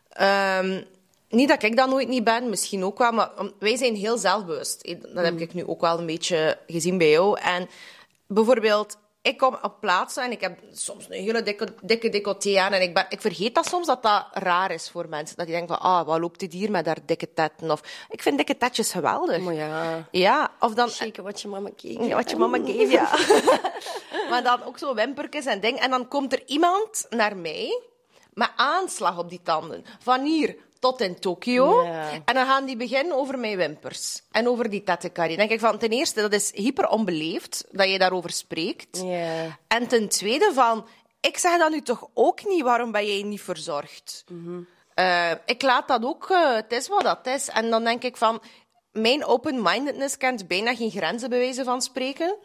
ehm, niet dat ik dat nooit niet ben, misschien ook wel, maar wij zijn heel zelfbewust. Dat heb ik nu ook wel een beetje gezien bij jou. En bijvoorbeeld, ik kom op plaatsen en ik heb soms een hele dikke, dikke decolleté aan en ik, ben, ik vergeet dat soms dat dat raar is voor mensen. Dat die denken van, ah, wat loopt dit hier met haar dikke tetten? Of, ik vind dikke tetjes geweldig. Maar ja, Ja, of dan... zeker wat je mama keek. Ja, wat je mama geeft, ja. maar dan ook zo wimpertjes en ding. En dan komt er iemand naar mij met aanslag op die tanden. Van hier tot in Tokio. En dan gaan die beginnen over mijn wimpers. En over die tettekari. Dan denk ik van, ten eerste, dat is hyper onbeleefd dat je daarover spreekt. En ten tweede van, ik zeg dat nu toch ook niet, waarom ben jij niet verzorgd? Eh, ik laat dat ook, eh, het is wat dat is. En dan denk ik van, mijn open-mindedness kent bijna geen grenzen bij wijze van spreken.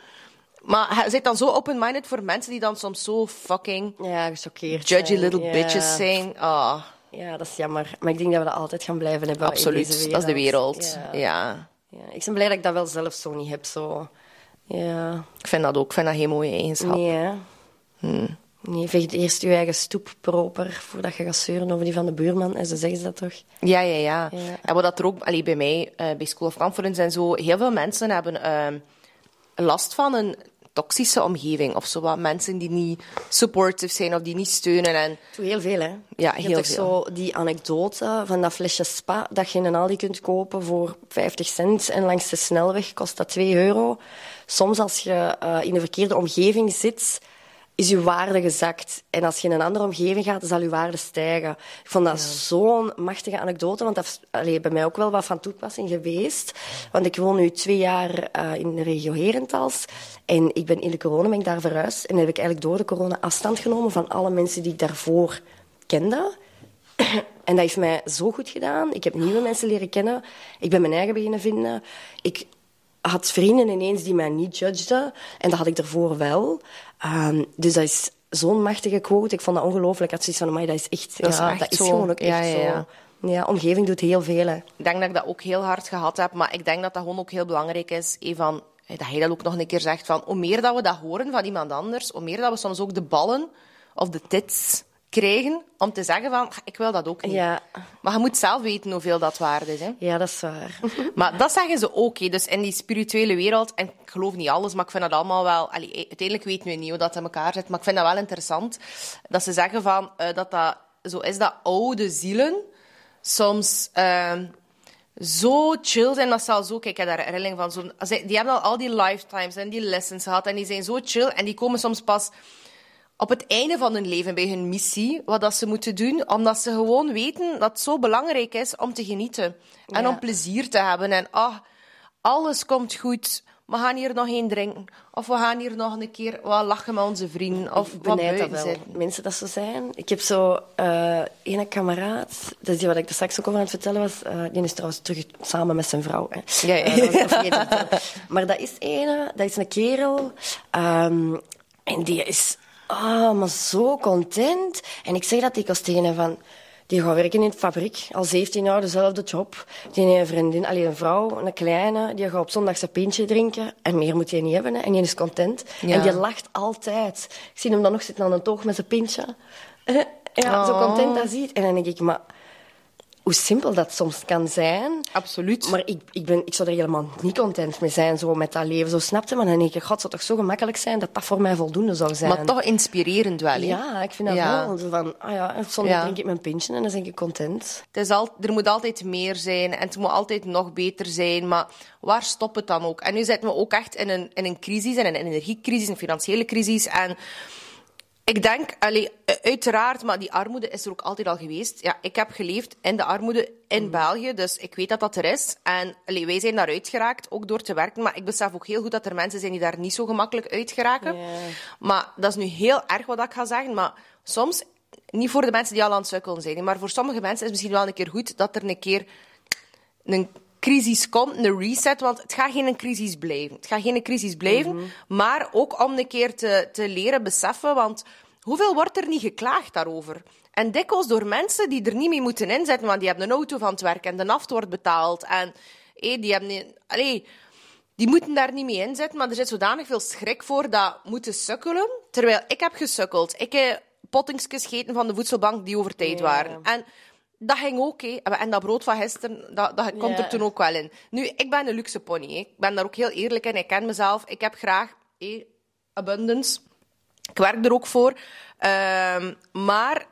Maar zit dan zo open-minded voor mensen die dan soms zo fucking Ja, gechoqueerd judgy little bitches zijn. Ah, Ja, dat is jammer. Maar ik denk dat we dat altijd gaan blijven hebben absoluut, dat is de wereld. Ja. Ja. Ja, Ik ben blij dat ik dat wel zelf zo niet heb. Zo. Ja. Ik vind dat ook, ik vind dat geen mooie eigenschap. Nee. Hmm. Nee, veeg eerst je eigen stoep proper voordat je gaat zeuren over die van de buurman. En zo zeggen ze dat toch? Ja, ja, ja. Ja. En wat dat er ook allee, bij mij, eh, bij School of Conference en zo, heel veel mensen hebben ehm, last van een toxische omgeving. Of zo wat mensen die niet supportive zijn of die niet steunen. En Doe heel veel, hè? Ja, je heel hebt toch veel. zo die anekdote van dat flesje spa dat je in een Aldi kunt kopen voor 50 cent en langs de snelweg kost dat 2 euro. Soms als je eh, in een verkeerde omgeving zit, is je waarde gezakt. En als je in een andere omgeving gaat, zal je waarde stijgen. Ik vond dat zo'n machtige anekdote, want dat is allee, bij mij ook wel wat van toepassing geweest. Want ik woon nu twee jaar eh, in de regio Herentals. En ik ben in de corona ben ik daar verhuisd. En heb ik eigenlijk door de corona afstand genomen van alle mensen die ik daarvoor kende. En dat heeft mij zo goed gedaan. Ik heb nieuwe mensen leren kennen. Ik ben mijn eigen beginnen vinden. Ik had vrienden ineens die mij niet judgeden. En dat had ik ervoor wel. Ehm, dus dat is zo'n machtige quote. Ik vond dat ongelooflijk. Ik had zoiets van, amai, dat is echt... Dat is echt dat is gewoon ook echt ja, ja. zo. Ja, omgeving doet heel veel. Hè. ik denk dat ik dat ook heel hard gehad heb. Maar ik denk dat dat gewoon ook heel belangrijk is. van, eh, dat hij dat ook nog een keer zegt. Van, hoe meer dat we dat horen van iemand anders, hoe meer dat we soms ook de ballen of de tits krijgen om te zeggen van, ik wil dat ook niet. Ja. Maar je moet zelf weten hoeveel dat waard is. Hè. ja, dat is waar. Maar dat zeggen ze ook. hè. Dus in die spirituele wereld, en ik geloof niet alles, maar ik vind dat allemaal wel... Allee, uiteindelijk weten we niet hoe dat in elkaar zit, maar ik vind dat wel interessant. Dat ze zeggen van, eh, dat dat zo is dat oude zielen soms ehm, zo chill zijn. Dat ze al zo... Kijk, ik heb daar herinnering van. Zo, die hebben al al die lifetimes en die lessons gehad en die zijn zo chill en die komen soms pas op het einde van hun leven bij hun missie, wat dat ze moeten doen, omdat ze gewoon weten dat het zo belangrijk is om te genieten en Ja. om plezier te hebben. En ah, alles komt goed. We gaan hier nog één drinken. Of we gaan hier nog een keer wat lachen met onze vrienden. Of Ik wat benijd dat wel. zitten. Mensen dat zo zijn. Ik heb zo ene kameraad, dat is die wat ik er straks ook over aan het vertellen was. eh, die is trouwens terug samen met zijn vrouw. Hè. Ja, ja. Dat maar dat is ene, dat is een kerel. ehm, en die is ah, maar zo content. En ik zeg dat dikwijls tegen hem van... Die gaat werken in de fabriek, al 17 jaar, dezelfde job. Die heeft een vriendin, alleen een vrouw, een kleine, die gaat op zondag zijn pintje drinken. En meer moet hij niet hebben, hè. en die is content. Ja. En die lacht altijd. Ik zie hem dan nog zitten aan een toog met zijn pintje. Ja, zo Oh. content dat ziet. En dan denk ik, maar hoe simpel dat soms kan zijn. Absoluut. Maar ik, ik, ben, ik zou er helemaal niet content mee zijn, zo met dat leven. Zo snapte, maar dan denk ik, god, zou toch zo gemakkelijk zijn dat dat voor mij voldoende zou zijn. Maar toch inspirerend wel. hè? Ja, ik vind dat Ja. wel. Zo van, ah ja, zondag Ja. drink ik mijn pintje en dan ben ik content. Het is al, er moet altijd meer zijn en het moet altijd nog beter zijn. Maar waar stopt het dan ook? En nu zitten we ook echt in een, in een crisis, een energiecrisis, een financiële crisis. En ik denk, allee, uiteraard, maar die armoede is er ook altijd al geweest. Ja, ik heb geleefd in de armoede in België, dus ik weet dat dat er is. En allee, wij zijn daaruit geraakt, ook door te werken. Maar ik besef ook heel goed dat er mensen zijn die daar niet zo gemakkelijk uit geraken. Ja. Maar dat is nu heel erg wat ik ga zeggen. Maar soms, niet voor de mensen die al aan het sukkelen zijn, maar voor sommige mensen is het misschien wel een keer goed dat er een keer een crisis komt, een reset, want het gaat geen crisis blijven. Het gaat geen crisis blijven, maar ook om een keer te, te leren beseffen, want hoeveel wordt er niet geklaagd daarover? En dikwijls door mensen die er niet mee moeten inzetten, want die hebben een auto van het werk en de naft wordt betaald en hé, die hebben... Allee, die moeten daar niet mee inzetten, maar er zit zodanig veel schrik voor dat moeten sukkelen. Terwijl ik heb gesukkeld. Ik heb pottingsjes gegeten van de voedselbank die over tijd Ja. waren. En dat ging ook. En dat brood van gisteren, dat, dat komt er toen ook wel in. Nu, ik ben een luxe pony. Ik ben daar ook heel eerlijk in. Ik ken mezelf. Ik heb graag abundance. Ik werk er ook voor. Ehm, maar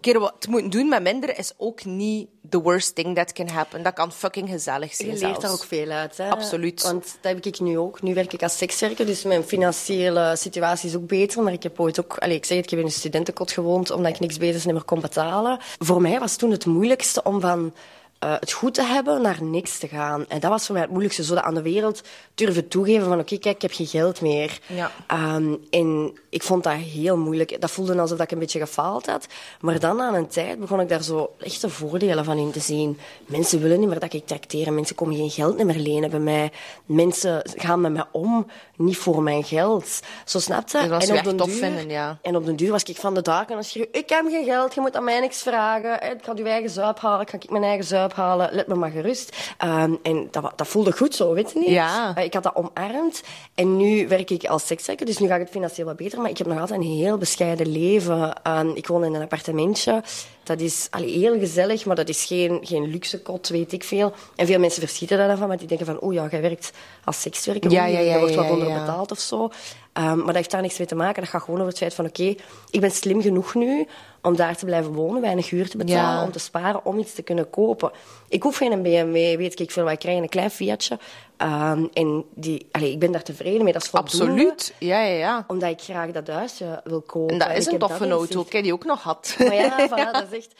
keer wat te moeten doen met minder is ook niet the worst thing that can happen. Dat kan fucking gezellig zijn Je leert zelfs. daar ook veel uit. Hè? Absoluut. Want dat heb ik nu ook. Nu werk ik als sekswerker, dus mijn financiële situatie is ook beter. Maar ik heb ooit ook... Allez, ik zeg het, ik heb in een studentenkot gewoond omdat ik niks beters meer kon betalen. Voor mij was toen het moeilijkste om van... eh, het goed te hebben naar niks te gaan. En dat was voor mij het moeilijkste. Zodat aan de wereld durven toegeven van... Oké, kijk, ik heb geen geld meer. Ja. Ehm, en ik vond dat heel moeilijk. Dat voelde alsof ik een beetje gefaald had. Maar dan aan een tijd begon ik daar zo echte voordelen van in te zien. Mensen willen niet meer dat ik tracteer. Mensen komen geen geld meer lenen bij mij. Mensen gaan met mij om, niet voor mijn geld. Zo snap je? Dat was en op echt tof duur- vinden, ja. En op den duur was ik van de daken en dan schreeuw ik heb geen geld, je moet aan mij niks vragen. hè. Ik ga je eigen zuip halen, ik ga ik mijn eigen zuip halen. Let me maar gerust. Ehm, en dat, dat voelde goed zo, weet je niet? Ja. Eh, ik had dat omarmd. En nu werk ik als sekswerker, dus nu gaat het financieel wat beter. Maar ik heb nog altijd een heel bescheiden leven. Ehm, ik woon in een appartementje. Dat is allee, heel gezellig, maar dat is geen, geen luxe kot, weet ik veel. En veel mensen verschieten daar dan van, want die denken van, oh ja, jij werkt als sekswerker. Ja, oei, ja, ja, je wordt wat onderbetaald of zo. Ehm, maar dat heeft daar niks mee te maken. Dat gaat gewoon over het feit van, oké, ik ben slim genoeg nu om daar te blijven wonen, weinig huur te betalen, Ja. om te sparen, om iets te kunnen kopen. Ik hoef geen BMW, weet ik veel wat ik krijg, een klein Fiatje. Ehm, en die, allee, ik ben daar tevreden mee, dat is voldoende. Absoluut. Ja, ja, ja. Omdat ik graag dat huisje wil kopen. En dat is een toffe dat auto. Ik die ook nog had. Maar ja, voilà, dat is echt...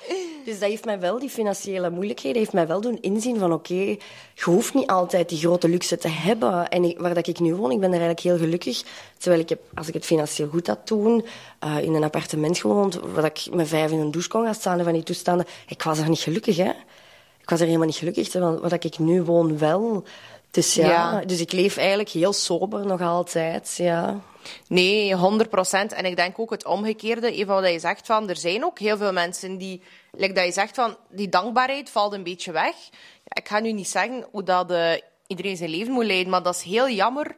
Dus dat heeft mij wel, die financiële moeilijkheden, heeft mij wel doen inzien van oké, je hoeft niet altijd die grote luxe te hebben. En ik- waar dat ik nu woon, ik ben er eigenlijk heel gelukkig. Terwijl ik heb, als ik het financieel goed had toen, eh, in een appartement gewoond, waar ik met vijf in een douche kon gaan staan van die toestanden. Ik was er niet gelukkig, hè. Ik was er helemaal niet gelukkig, waar dat ik nu woon wel. Dus ja, Ja. dus ik leef eigenlijk heel sober nog altijd, ja. Nee, 100 procent. En ik denk ook het omgekeerde, even wat je zegt van, er zijn ook heel veel mensen die, like dat je zegt van, die dankbaarheid valt een beetje weg. Ik ga nu niet zeggen hoe dat eh, iedereen zijn leven moet leiden, maar dat is heel jammer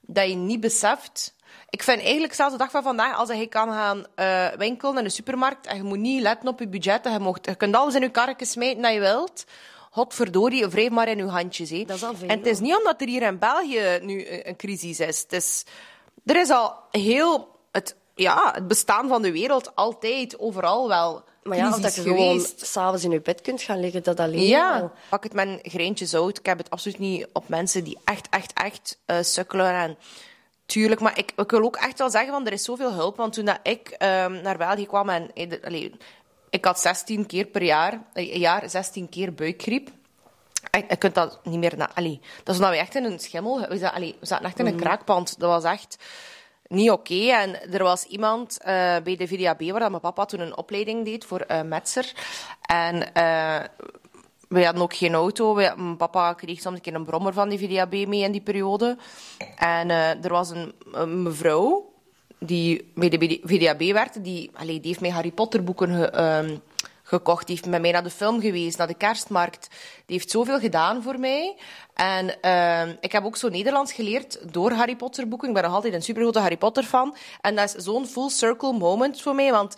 dat je niet beseft. Ik vind eigenlijk zelfs de dag van vandaag, als je kan gaan eh, winkelen in de supermarkt en je moet niet letten op je budget, je, mocht, je kunt alles in je karretje smijten dat je wilt. Godverdorie, wrijf maar in je handjes. Hè. Dat is al veel. En het is niet omdat er hier in België nu een crisis is. Het is er is al heel het, ja, het bestaan van de wereld altijd, overal wel. Maar ja, dat je gewoon s'avonds in je bed kunt gaan liggen, dat alleen al. Ja, pak het met een greintje zout. Ik heb het absoluut niet op mensen die echt, echt, echt eh, sukkelen. En tuurlijk, maar ik, ik wil ook echt wel zeggen, van, er is zoveel hulp. Want toen dat ik ehm, naar België kwam en... eh, allee, ik had 16 keer per jaar, eh, een jaar 16 keer buikgriep. Ik, je kunt dat niet meer... Na, allee, dat is we echt in een schimmel... We zaten, allee, we zaten echt in een kraakpand. Dat was echt niet oké. En er was iemand eh, bij de VDAB, waar dat mijn papa toen een opleiding deed voor metser. En we hadden ook geen auto. We, mijn papa kreeg soms een keer een brommer van die VDAB mee in die periode. En eh, er was een, mevrouw die bij de VDAB werkte. Die, allee, die heeft mij Harry Potter boeken ehm, gekocht. Die heeft met mij naar de film geweest, naar de kerstmarkt. Die heeft zoveel gedaan voor mij. En ehm, ik heb ook zo Nederlands geleerd door Harry Potter boeken. Ik ben nog altijd een supergrote Harry Potter fan. En dat is zo'n full circle moment voor mij. Want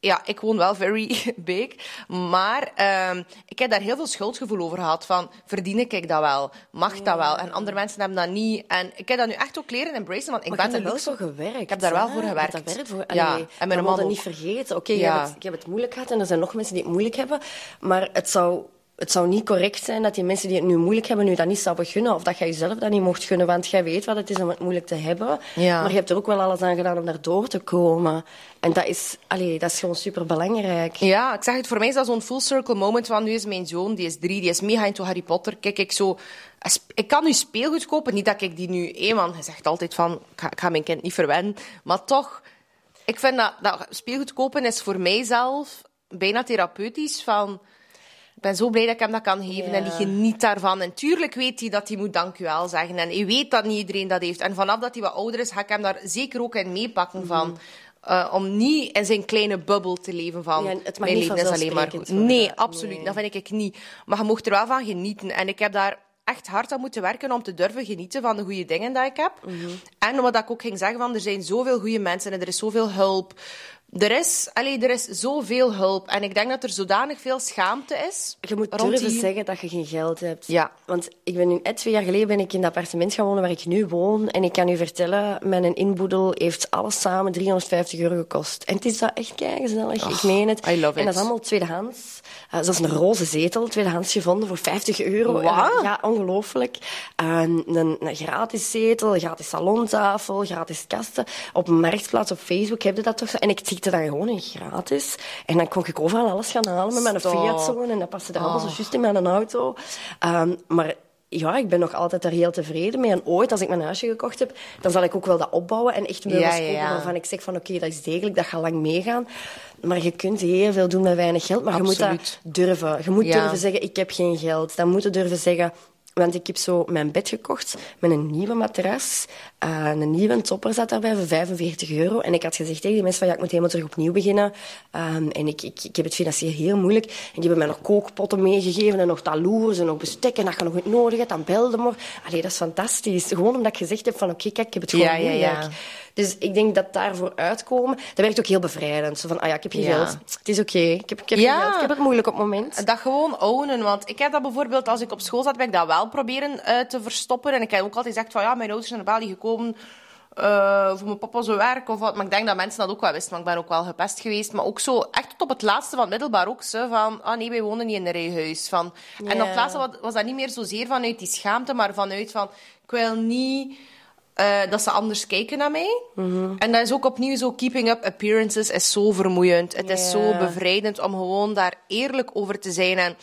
ja, ik woon wel very big. Maar ehm, ik heb daar heel veel schuldgevoel over gehad. Van, verdien ik dat wel? Mag dat wel? En andere mensen hebben dat niet. En ik heb dat nu echt ook leren embracen. Want ik Maar ben daar wel voor gewerkt. Ik heb daar wel voor gewerkt. daar werk voor. Ja, en mijn man moeten ook. niet vergeten. Oké, Ja. je hebt het moeilijk gehad en er zijn nog mensen die het moeilijk hebben. Maar het zou, het zou niet correct zijn dat die mensen die het nu moeilijk hebben, nu dat niet zouden gunnen. Of dat jij jezelf dat niet mocht gunnen. Want jij weet wat het is om het moeilijk te hebben. Ja. Maar je hebt er ook wel alles aan gedaan om daar door te komen. En dat is, allee, dat is gewoon super belangrijk. Ja, ik zeg het, voor mij is dat zo'n full circle moment. Van nu is mijn zoon, die is drie, die is mega into Harry Potter. Kijk, ik zo... Ik kan nu speelgoed kopen. Niet dat ik die nu... Hé, man, hij zegt altijd van... Ik ga, ik ga mijn kind niet verwennen. Maar toch... Ik vind dat, dat speelgoed kopen is voor mijzelf bijna therapeutisch. Van... Ik ben zo blij dat ik hem dat kan geven en die geniet daarvan. En tuurlijk weet hij dat hij moet dankjewel zeggen. En hij weet dat niet iedereen dat heeft. En vanaf dat hij wat ouder is, ga ik hem daar zeker ook in meepakken van... eh, om niet in zijn kleine bubbel te leven van Ja, het mag mijn leven is alleen maar goed. Nee, absoluut. Nee. Dat vind ik niet. Maar je mocht er wel van genieten. En ik heb daar echt hard aan moeten werken om te durven genieten van de goede dingen die ik heb. Mhm. En wat ik ook ging zeggen, van, er zijn zoveel goede mensen en er is zoveel hulp. Er is, allee, er is zoveel hulp. En ik denk dat er zodanig veel schaamte is. Je moet durven die- zeggen dat je geen geld hebt. Ja. Want ik ben nu net twee jaar geleden ben ik in het appartement gaan wonen waar ik nu woon. En ik kan u vertellen, mijn inboedel heeft alles samen 350 euro gekost. En het is dat echt keigezellig. ik meen het. I love En dat it. is allemaal tweedehands. Uh, zelfs een roze zetel, tweedehands gevonden voor 50 euro. Wat? Uh, ja, ongelooflijk. Een, een gratis zetel, een gratis salontafel, gratis kasten. Op Marktplaats, op Facebook heb je dat toch zo. En ik tikte dat gewoon in gratis. En dan kon ik overal alles gaan halen met mijn. Fiat zo. En dat paste er allemaal zo juist in mijn auto. Ehm, maar ja, ik ben nog altijd daar heel tevreden mee. En ooit, als ik mijn huisje gekocht heb, dan zal ik ook wel dat opbouwen en echt meubels Ja, ja, ja. kopen waarvan ik zeg van oké, dat is degelijk, dat gaat lang meegaan. Maar je kunt heel veel doen met weinig geld, maar je moet dat durven. Je moet durven zeggen, ik heb geen geld. Dan moet je durven zeggen... Want ik heb zo mijn bed gekocht met een nieuwe matras. eh, een nieuwe topper zat daarbij voor 45 euro. En ik had gezegd tegen die mensen van ja, ik moet helemaal terug opnieuw beginnen. Ehm, en ik, ik, ik heb het financieel heel moeilijk. En die hebben mij nog kookpotten meegegeven en nog taloers en nog bestek. En dat je nog niet nodig hebt, dan belde maar. Allee, dat is fantastisch. Gewoon omdat ik gezegd heb van oké, kijk, ik heb het gewoon Ja, ja, moeilijk. ja. Dus ik denk dat daarvoor uitkomen, dat werkt ook heel bevrijdend. Zo van, ah ja, ik heb geen Ja. geld. Het is oké. Ik heb, ik heb Ja. geld. Ik heb het moeilijk op het moment. Dat gewoon ownen. Want ik heb dat bijvoorbeeld, als ik op school zat, ben ik dat wel proberen eh, te verstoppen. En ik heb ook altijd gezegd van, ja, mijn ouders zijn naar Bali gekomen eh, voor mijn papa zijn werk of wat. Maar ik denk dat mensen dat ook wel wisten, want ik ben ook wel gepest geweest. Maar ook zo, echt tot op het laatste van het middelbaar ook, zo van, ah nee, wij wonen niet in een rijhuis. Van, En op het laatste was, was dat niet meer zozeer vanuit die schaamte, maar vanuit van, ik wil niet... eh, dat ze anders kijken naar mij. Mhm. En dat is ook opnieuw zo, keeping up appearances is zo vermoeiend. Het is zo bevrijdend om gewoon daar eerlijk over te zijn. En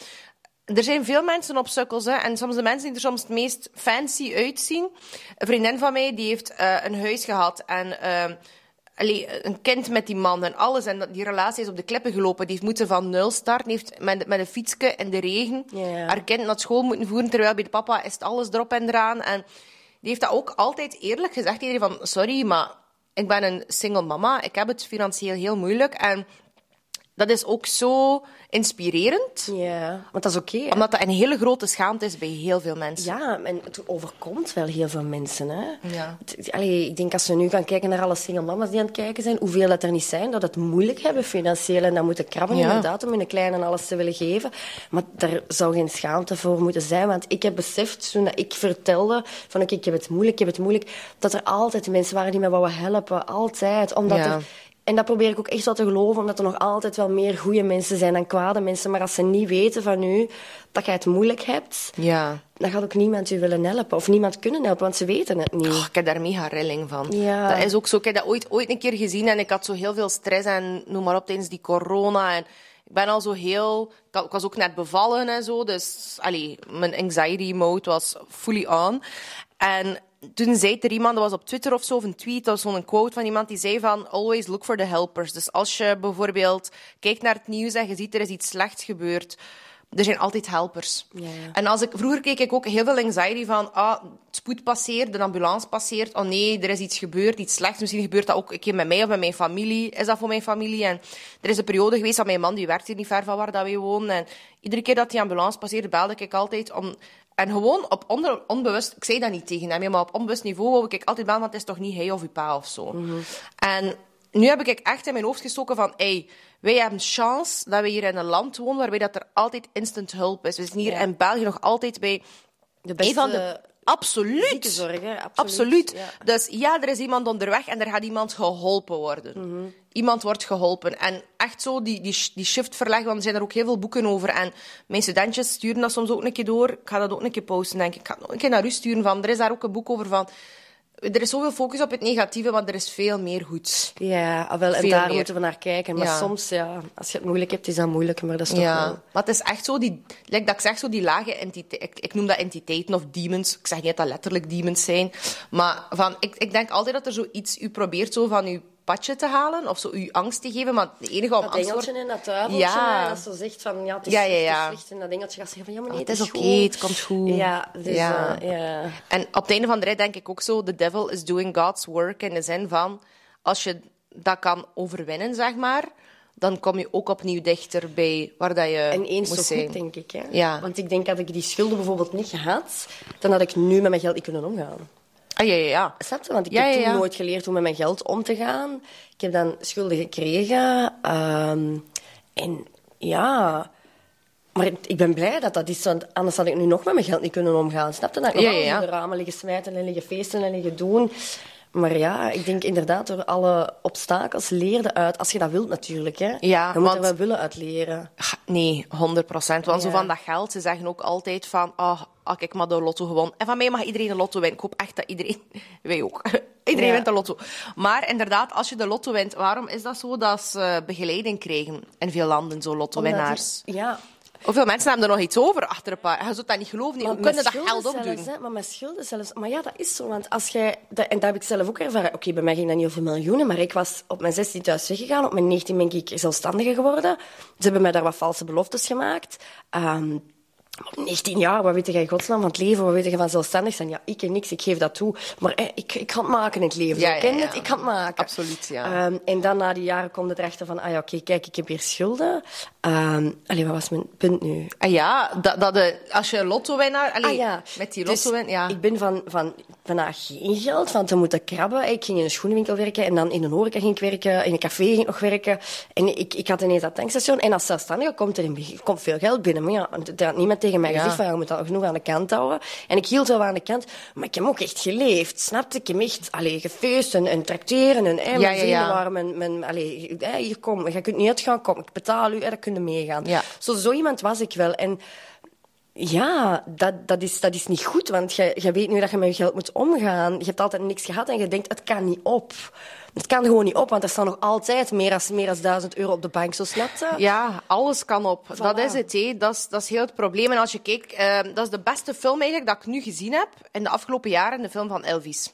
er zijn veel mensen op sukkels, hè. En soms de mensen die er soms het meest fancy uitzien. Een vriendin van mij, die heeft eh, een huis gehad en... allee, een kind met die man en alles. En die relatie is op de klippen gelopen. Die heeft moeten van nul starten. Die heeft met, met een fietsje in de regen Ja. haar kind naar school moeten voeren. Terwijl bij de papa is het alles erop en eraan. En die heeft dat ook altijd eerlijk gezegd. Iedereen van, sorry, maar ik ben een single mama. Ik heb het financieel heel moeilijk. En dat is ook zo inspirerend. Ja, want dat is oké. Omdat dat een hele grote schaamte is bij heel veel mensen. Ja, en het overkomt wel heel veel mensen. Hè? Ja. Allee, ik denk als we nu gaan kijken naar alle single mama's die aan het kijken zijn, hoeveel dat er niet zijn, dat het moeilijk hebben financieel en dan moeten krabben Ja. inderdaad om hun kleine alles te willen geven. Maar daar zou geen schaamte voor moeten zijn, want ik heb beseft toen ik vertelde van oké, ik heb het moeilijk, ik heb het moeilijk, dat er altijd mensen waren die me wouden helpen. Altijd. Omdat Ja. er en dat probeer ik ook echt wel te geloven, omdat er nog altijd wel meer goede mensen zijn dan kwade mensen. Maar als ze niet weten van u dat jij het moeilijk hebt, Ja. dan gaat ook niemand u willen helpen. Of niemand kunnen helpen, want ze weten het niet. Oh, ik heb daar mega rilling van. Ja. Dat is ook zo. Ik heb dat ooit, ooit een keer gezien en ik had zo heel veel stress en noem maar op tijdens die corona. En ik ben al zo heel... Ik was ook net bevallen en zo, dus allee, mijn anxiety mode was fully on. En toen zei er iemand, dat was op Twitter of zo, of een tweet, dat was zo'n quote van iemand die zei van always look for the helpers. Dus als je bijvoorbeeld kijkt naar het nieuws en je ziet er is iets slechts gebeurd, er zijn altijd helpers. Ja. En als ik, vroeger keek ik ook heel veel anxiety van, ah, het spoed passeert, de ambulance passeert, oh nee, er is iets gebeurd, iets slechts. Misschien gebeurt dat ook een keer met mij of met mijn familie. Is dat voor mijn familie? En er is een periode geweest dat mijn man, die werkt hier niet ver van waar dat wij wonen. En iedere keer dat die ambulance passeerde, belde ik altijd om... En gewoon op onder, onbewust, ik zei dat niet tegen hem, maar op onbewust niveau wou ik altijd bellen, want het is toch niet hij of uw pa of zo. En nu heb ik echt in mijn hoofd gestoken van, hey, wij hebben chance dat we hier in een land wonen waarbij dat er altijd instant hulp is. We zijn hier Ja. in België nog altijd bij De een beste van de... Absoluut. ziekenzorg, hè? Absoluut. Absoluut. Ja. Dus ja, er is iemand onderweg en er gaat iemand geholpen worden. Iemand wordt geholpen. En echt zo die, die, die shift verleggen, want er zijn er ook heel veel boeken over. En mijn studentjes sturen dat soms ook een keer door. Ik ga dat ook een keer posten, denk ik. Ik ga het nog een keer naar u sturen. Van. Er is daar ook een boek over van... Er is zoveel focus op het negatieve, maar er is veel meer goeds. Ja, ah, wel, en Veel daar meer. moeten we naar kijken. Maar Ja. soms, ja, als je het moeilijk hebt, is dat moeilijk. Maar dat is toch Ja, wel... maar het is echt zo, die, like dat ik zeg, zo die lage entiteit. Ik, ik noem dat entiteiten of demons. Ik zeg niet dat dat letterlijk demons zijn. Maar van, ik, ik denk altijd dat er zoiets u probeert zo van uw padje te halen. Of zo uw angst te geven. Maar de enige om Dat engeltje en dat duiveltje, Ja. dat zo zegt van, ja, het is Ja, ja, ja. het slecht. En dat engeltje gaat zeggen van, ja, maar nee, het is oké, het komt goed. Ja, dus, Ja. eh. En op het einde van de rit denk ik ook zo, the devil is doing God's work. In de zin van, als je dat kan overwinnen, zeg maar, dan kom je ook opnieuw dichter bij waar dat je En eens zo zijn. goed, denk ik. Hè? Ja. Want ik denk, dat ik die schulden bijvoorbeeld niet gehad, dan had ik nu met mijn geld niet kunnen omgaan. Ah, ja, ja, ja. Snap je? Want ik Ja, heb ja, toen ja. nooit geleerd hoe met mijn geld om te gaan. Ik heb dan schulden gekregen. ehm, en ja... Maar ik- ben blij dat dat is, want anders had ik nu nog met mijn geld niet kunnen omgaan. Snap je? Dat ik nog ja. in de ramen liggen smijten en liggen feesten en liggen doen. Maar ja, ik denk inderdaad door alle obstakels leerde uit. Als je dat wilt natuurlijk, hè. Ja, je moet want- er wel willen uit leren. Ah, Nee, 100 procent. Want zo van dat geld, ze zeggen ook altijd van... Oh, ah, kijk maar de lotto gewonnen. En van mij mag iedereen de lotto winnen. Ik hoop echt dat iedereen... Wij ook. Iedereen Ja. wint de lotto. Maar inderdaad, als je de lotto wint, waarom is dat zo dat ze begeleiding krijgen in veel landen, zo lotto-winnaars? Ja, Hoeveel mensen hebben er nog iets over achter een paar? Je zult dat niet geloven. niet. Hoe kunnen dat geld opdoen? zelfs, hè, maar met schulden zelfs. Maar ja, dat is zo. Want als jij... Dat, en dat heb ik zelf ook ervaren. Oké, bij mij ging dat niet over miljoenen, maar ik was op mijn 16 thuis weggegaan. Op mijn 19 ben ik zelfstandige geworden. Ze hebben mij daar wat valse beloftes gemaakt. Ehm, op 19 jaar, wat weet jij in godsnaam van het leven? Wat weet je van zelfstandig zijn? Ja, ik en niks, ik geef dat toe. Maar eh, ik, ik kan het maken in het leven. Ja, ja, ken ja. het? Ik kan het maken. Absoluut, ja. Ehm, en dan na die jaren komt het erachter van, ah ja, oké, kijk, ik heb hier schulden. Ehm allee, wat was mijn punt nu? Ah ja, dat, dat de, als je lotto-winnaar... Ah ja. met die Dus lotto-win... Ja. Ik ben van, van, van ah, geen geld, van te moeten krabben. Ik ging in een schoenenwinkel werken en dan in een horeca ging ik werken. In een café ging ik nog werken. En ik, ik had ineens dat tankstation. En als zelfstandige komt er in, komt veel geld binnen. Maar ja, er had niemand tegen mij Ja. gezegd van, je moet dat genoeg aan de kant houden. En ik hield wel aan de kant. Maar ik heb ook echt geleefd. Snapte? Ik heb echt allee, gefeest en, en tracteren. En, hè, mijn Ja, ja, ja. waren mijn... mijn allee, hè, hier, kom, je kunt niet uitgaan. Kom, ik betaal u. Hè, dat kun je meegaan. Ja. Zo, zo iemand was ik wel. En ja, dat, dat, is, dat is niet goed, want je, je weet nu dat je met je geld moet omgaan. Je hebt altijd niks gehad en je denkt, het kan niet op. Het kan gewoon niet op, want er staan nog altijd meer dan meer duizend euro op de bank, zo snap je? Ja, alles kan op. Dat is het, hé. Dat, is, dat is heel het probleem. En als je kijkt, eh, dat is de beste film eigenlijk dat ik nu gezien heb in de afgelopen jaren, de film van Elvis.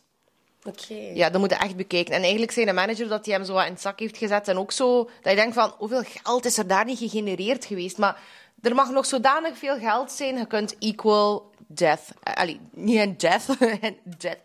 Oké. Ja, dat moet je echt bekijken. En eigenlijk zei de manager dat hij hem zo wat in het zak heeft gezet. En ook zo, dat je denkt van, hoeveel geld is er daar niet gegenereerd geweest? Maar er mag nog zodanig veel geld zijn, je kunt equal death. eh, Allee, niet in death, death.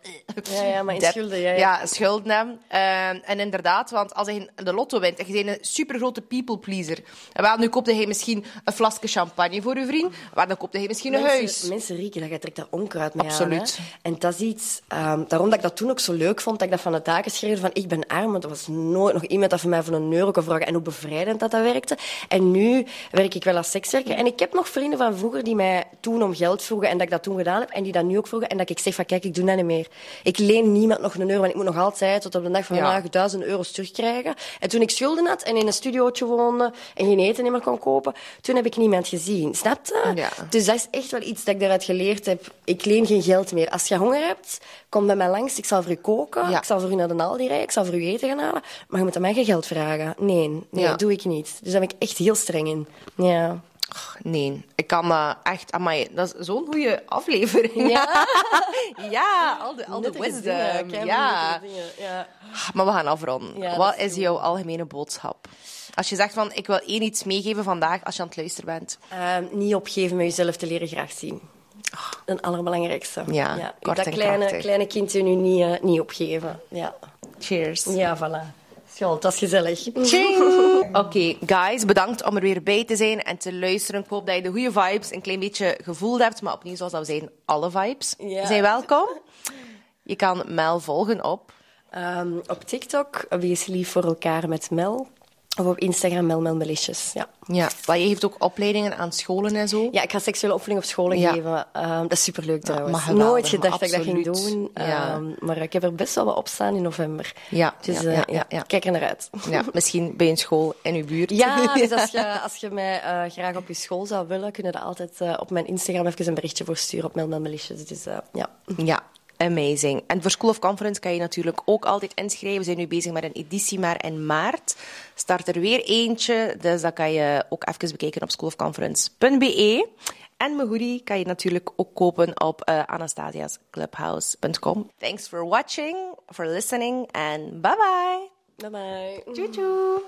Ja, ja, maar in Death. schulden, ja. Eh, en inderdaad, want als je de lotto wint en je bent een supergrote people pleaser. En wel, nu koopte hij misschien een flesje champagne voor je vriend, maar dan koopte hij misschien een huis. Mensen, rieken, dat je trekt daar onkruid mee Absoluut. aan. En dat is iets... ehm, daarom dat ik dat toen ook zo leuk vond, dat ik dat van de daken schreef van ik ben arm, want er was nooit nog iemand dat voor mij voor een euro kon vragen. En hoe bevrijdend dat dat werkte. En nu werk ik wel als sekswerker. En ik heb nog vrienden van vroeger die mij toen om geld vroegen en dat ik dat toen gedaan heb. En die dat nu ook vroegen. En dat ik zeg van kijk, ik doe dat niet meer. Ik leen niemand nog een euro, want ik moet nog altijd tot op de dag van Ja. vandaag duizend euro's terugkrijgen. En toen ik schulden had en in een studiootje woonde en geen eten meer kon kopen, toen heb ik niemand gezien. Snap je? Ja. Dus dat is echt wel iets dat ik daaruit geleerd heb. Ik leen geen geld meer. Als je honger hebt, kom bij mij langs. Ik zal voor u koken. Ja. Ik zal voor u naar de Aldi rijden. Ik zal voor u eten gaan halen. Maar je moet aan mij geen geld vragen. Nee, nee Ja. dat doe ik niet. Dus daar ben ik echt heel streng in. Ja. Nee, ik kan eh, echt... Amai, dat is zo'n goede aflevering. Ja? ja, al de, al de wisdom. dingen, ja. ja. Maar we gaan afronden. Ja, Wat is is jouw algemene boodschap? Als je zegt van, ik wil één iets meegeven vandaag als je aan het luisteren bent. Ehm, niet opgeven met jezelf te leren graag zien. Het allerbelangrijkste. Ja, kort dat en kleine, krachtig. kleine kindje nu niet, eh, niet opgeven. Ja. Cheers. ja, voilà. School, dat is gezellig. Oké, guys, bedankt om er weer bij te zijn en te luisteren. Ik hoop dat je de goede vibes een klein beetje gevoeld hebt. Maar opnieuw, zoals dat we zeiden, alle vibes Ja. zijn welkom. Je kan Mel volgen op... Ehm, op TikTok, wees lief voor elkaar met Mel. Of op Instagram, Mel Mel Melisjes. Ja. Ja, maar je heeft ook opleidingen aan scholen en zo. ja, ik ga seksuele opvoeding op scholen Ja. geven. Ehm, dat is superleuk trouwens. geweldig, Nooit gedacht dat ik dat ging doen. Ja. Ehm, maar ik heb er best wel wat op staan in november. Ja, Dus ja, eh, ja, ja, ja, ja. kijk er naar uit. Ja, misschien bij een school in uw buurt. Ja, dus als je, als je mij eh, graag op je school zou willen, kun je dat altijd eh, op mijn Instagram even een berichtje voor sturen op Mel Mel Melisjes. Dus ja. Ja, amazing. En voor School of Conference kan je natuurlijk ook altijd inschrijven. We zijn nu bezig met een editie, maar in maart start er weer eentje. Dus dat kan je ook even bekijken op schoolofconference.be. En mijn hoodie kan je natuurlijk ook kopen op eh, anastasiasclubhouse.com. Thanks for watching, for listening, and bye bye. Bye bye. Tjoe tjoe.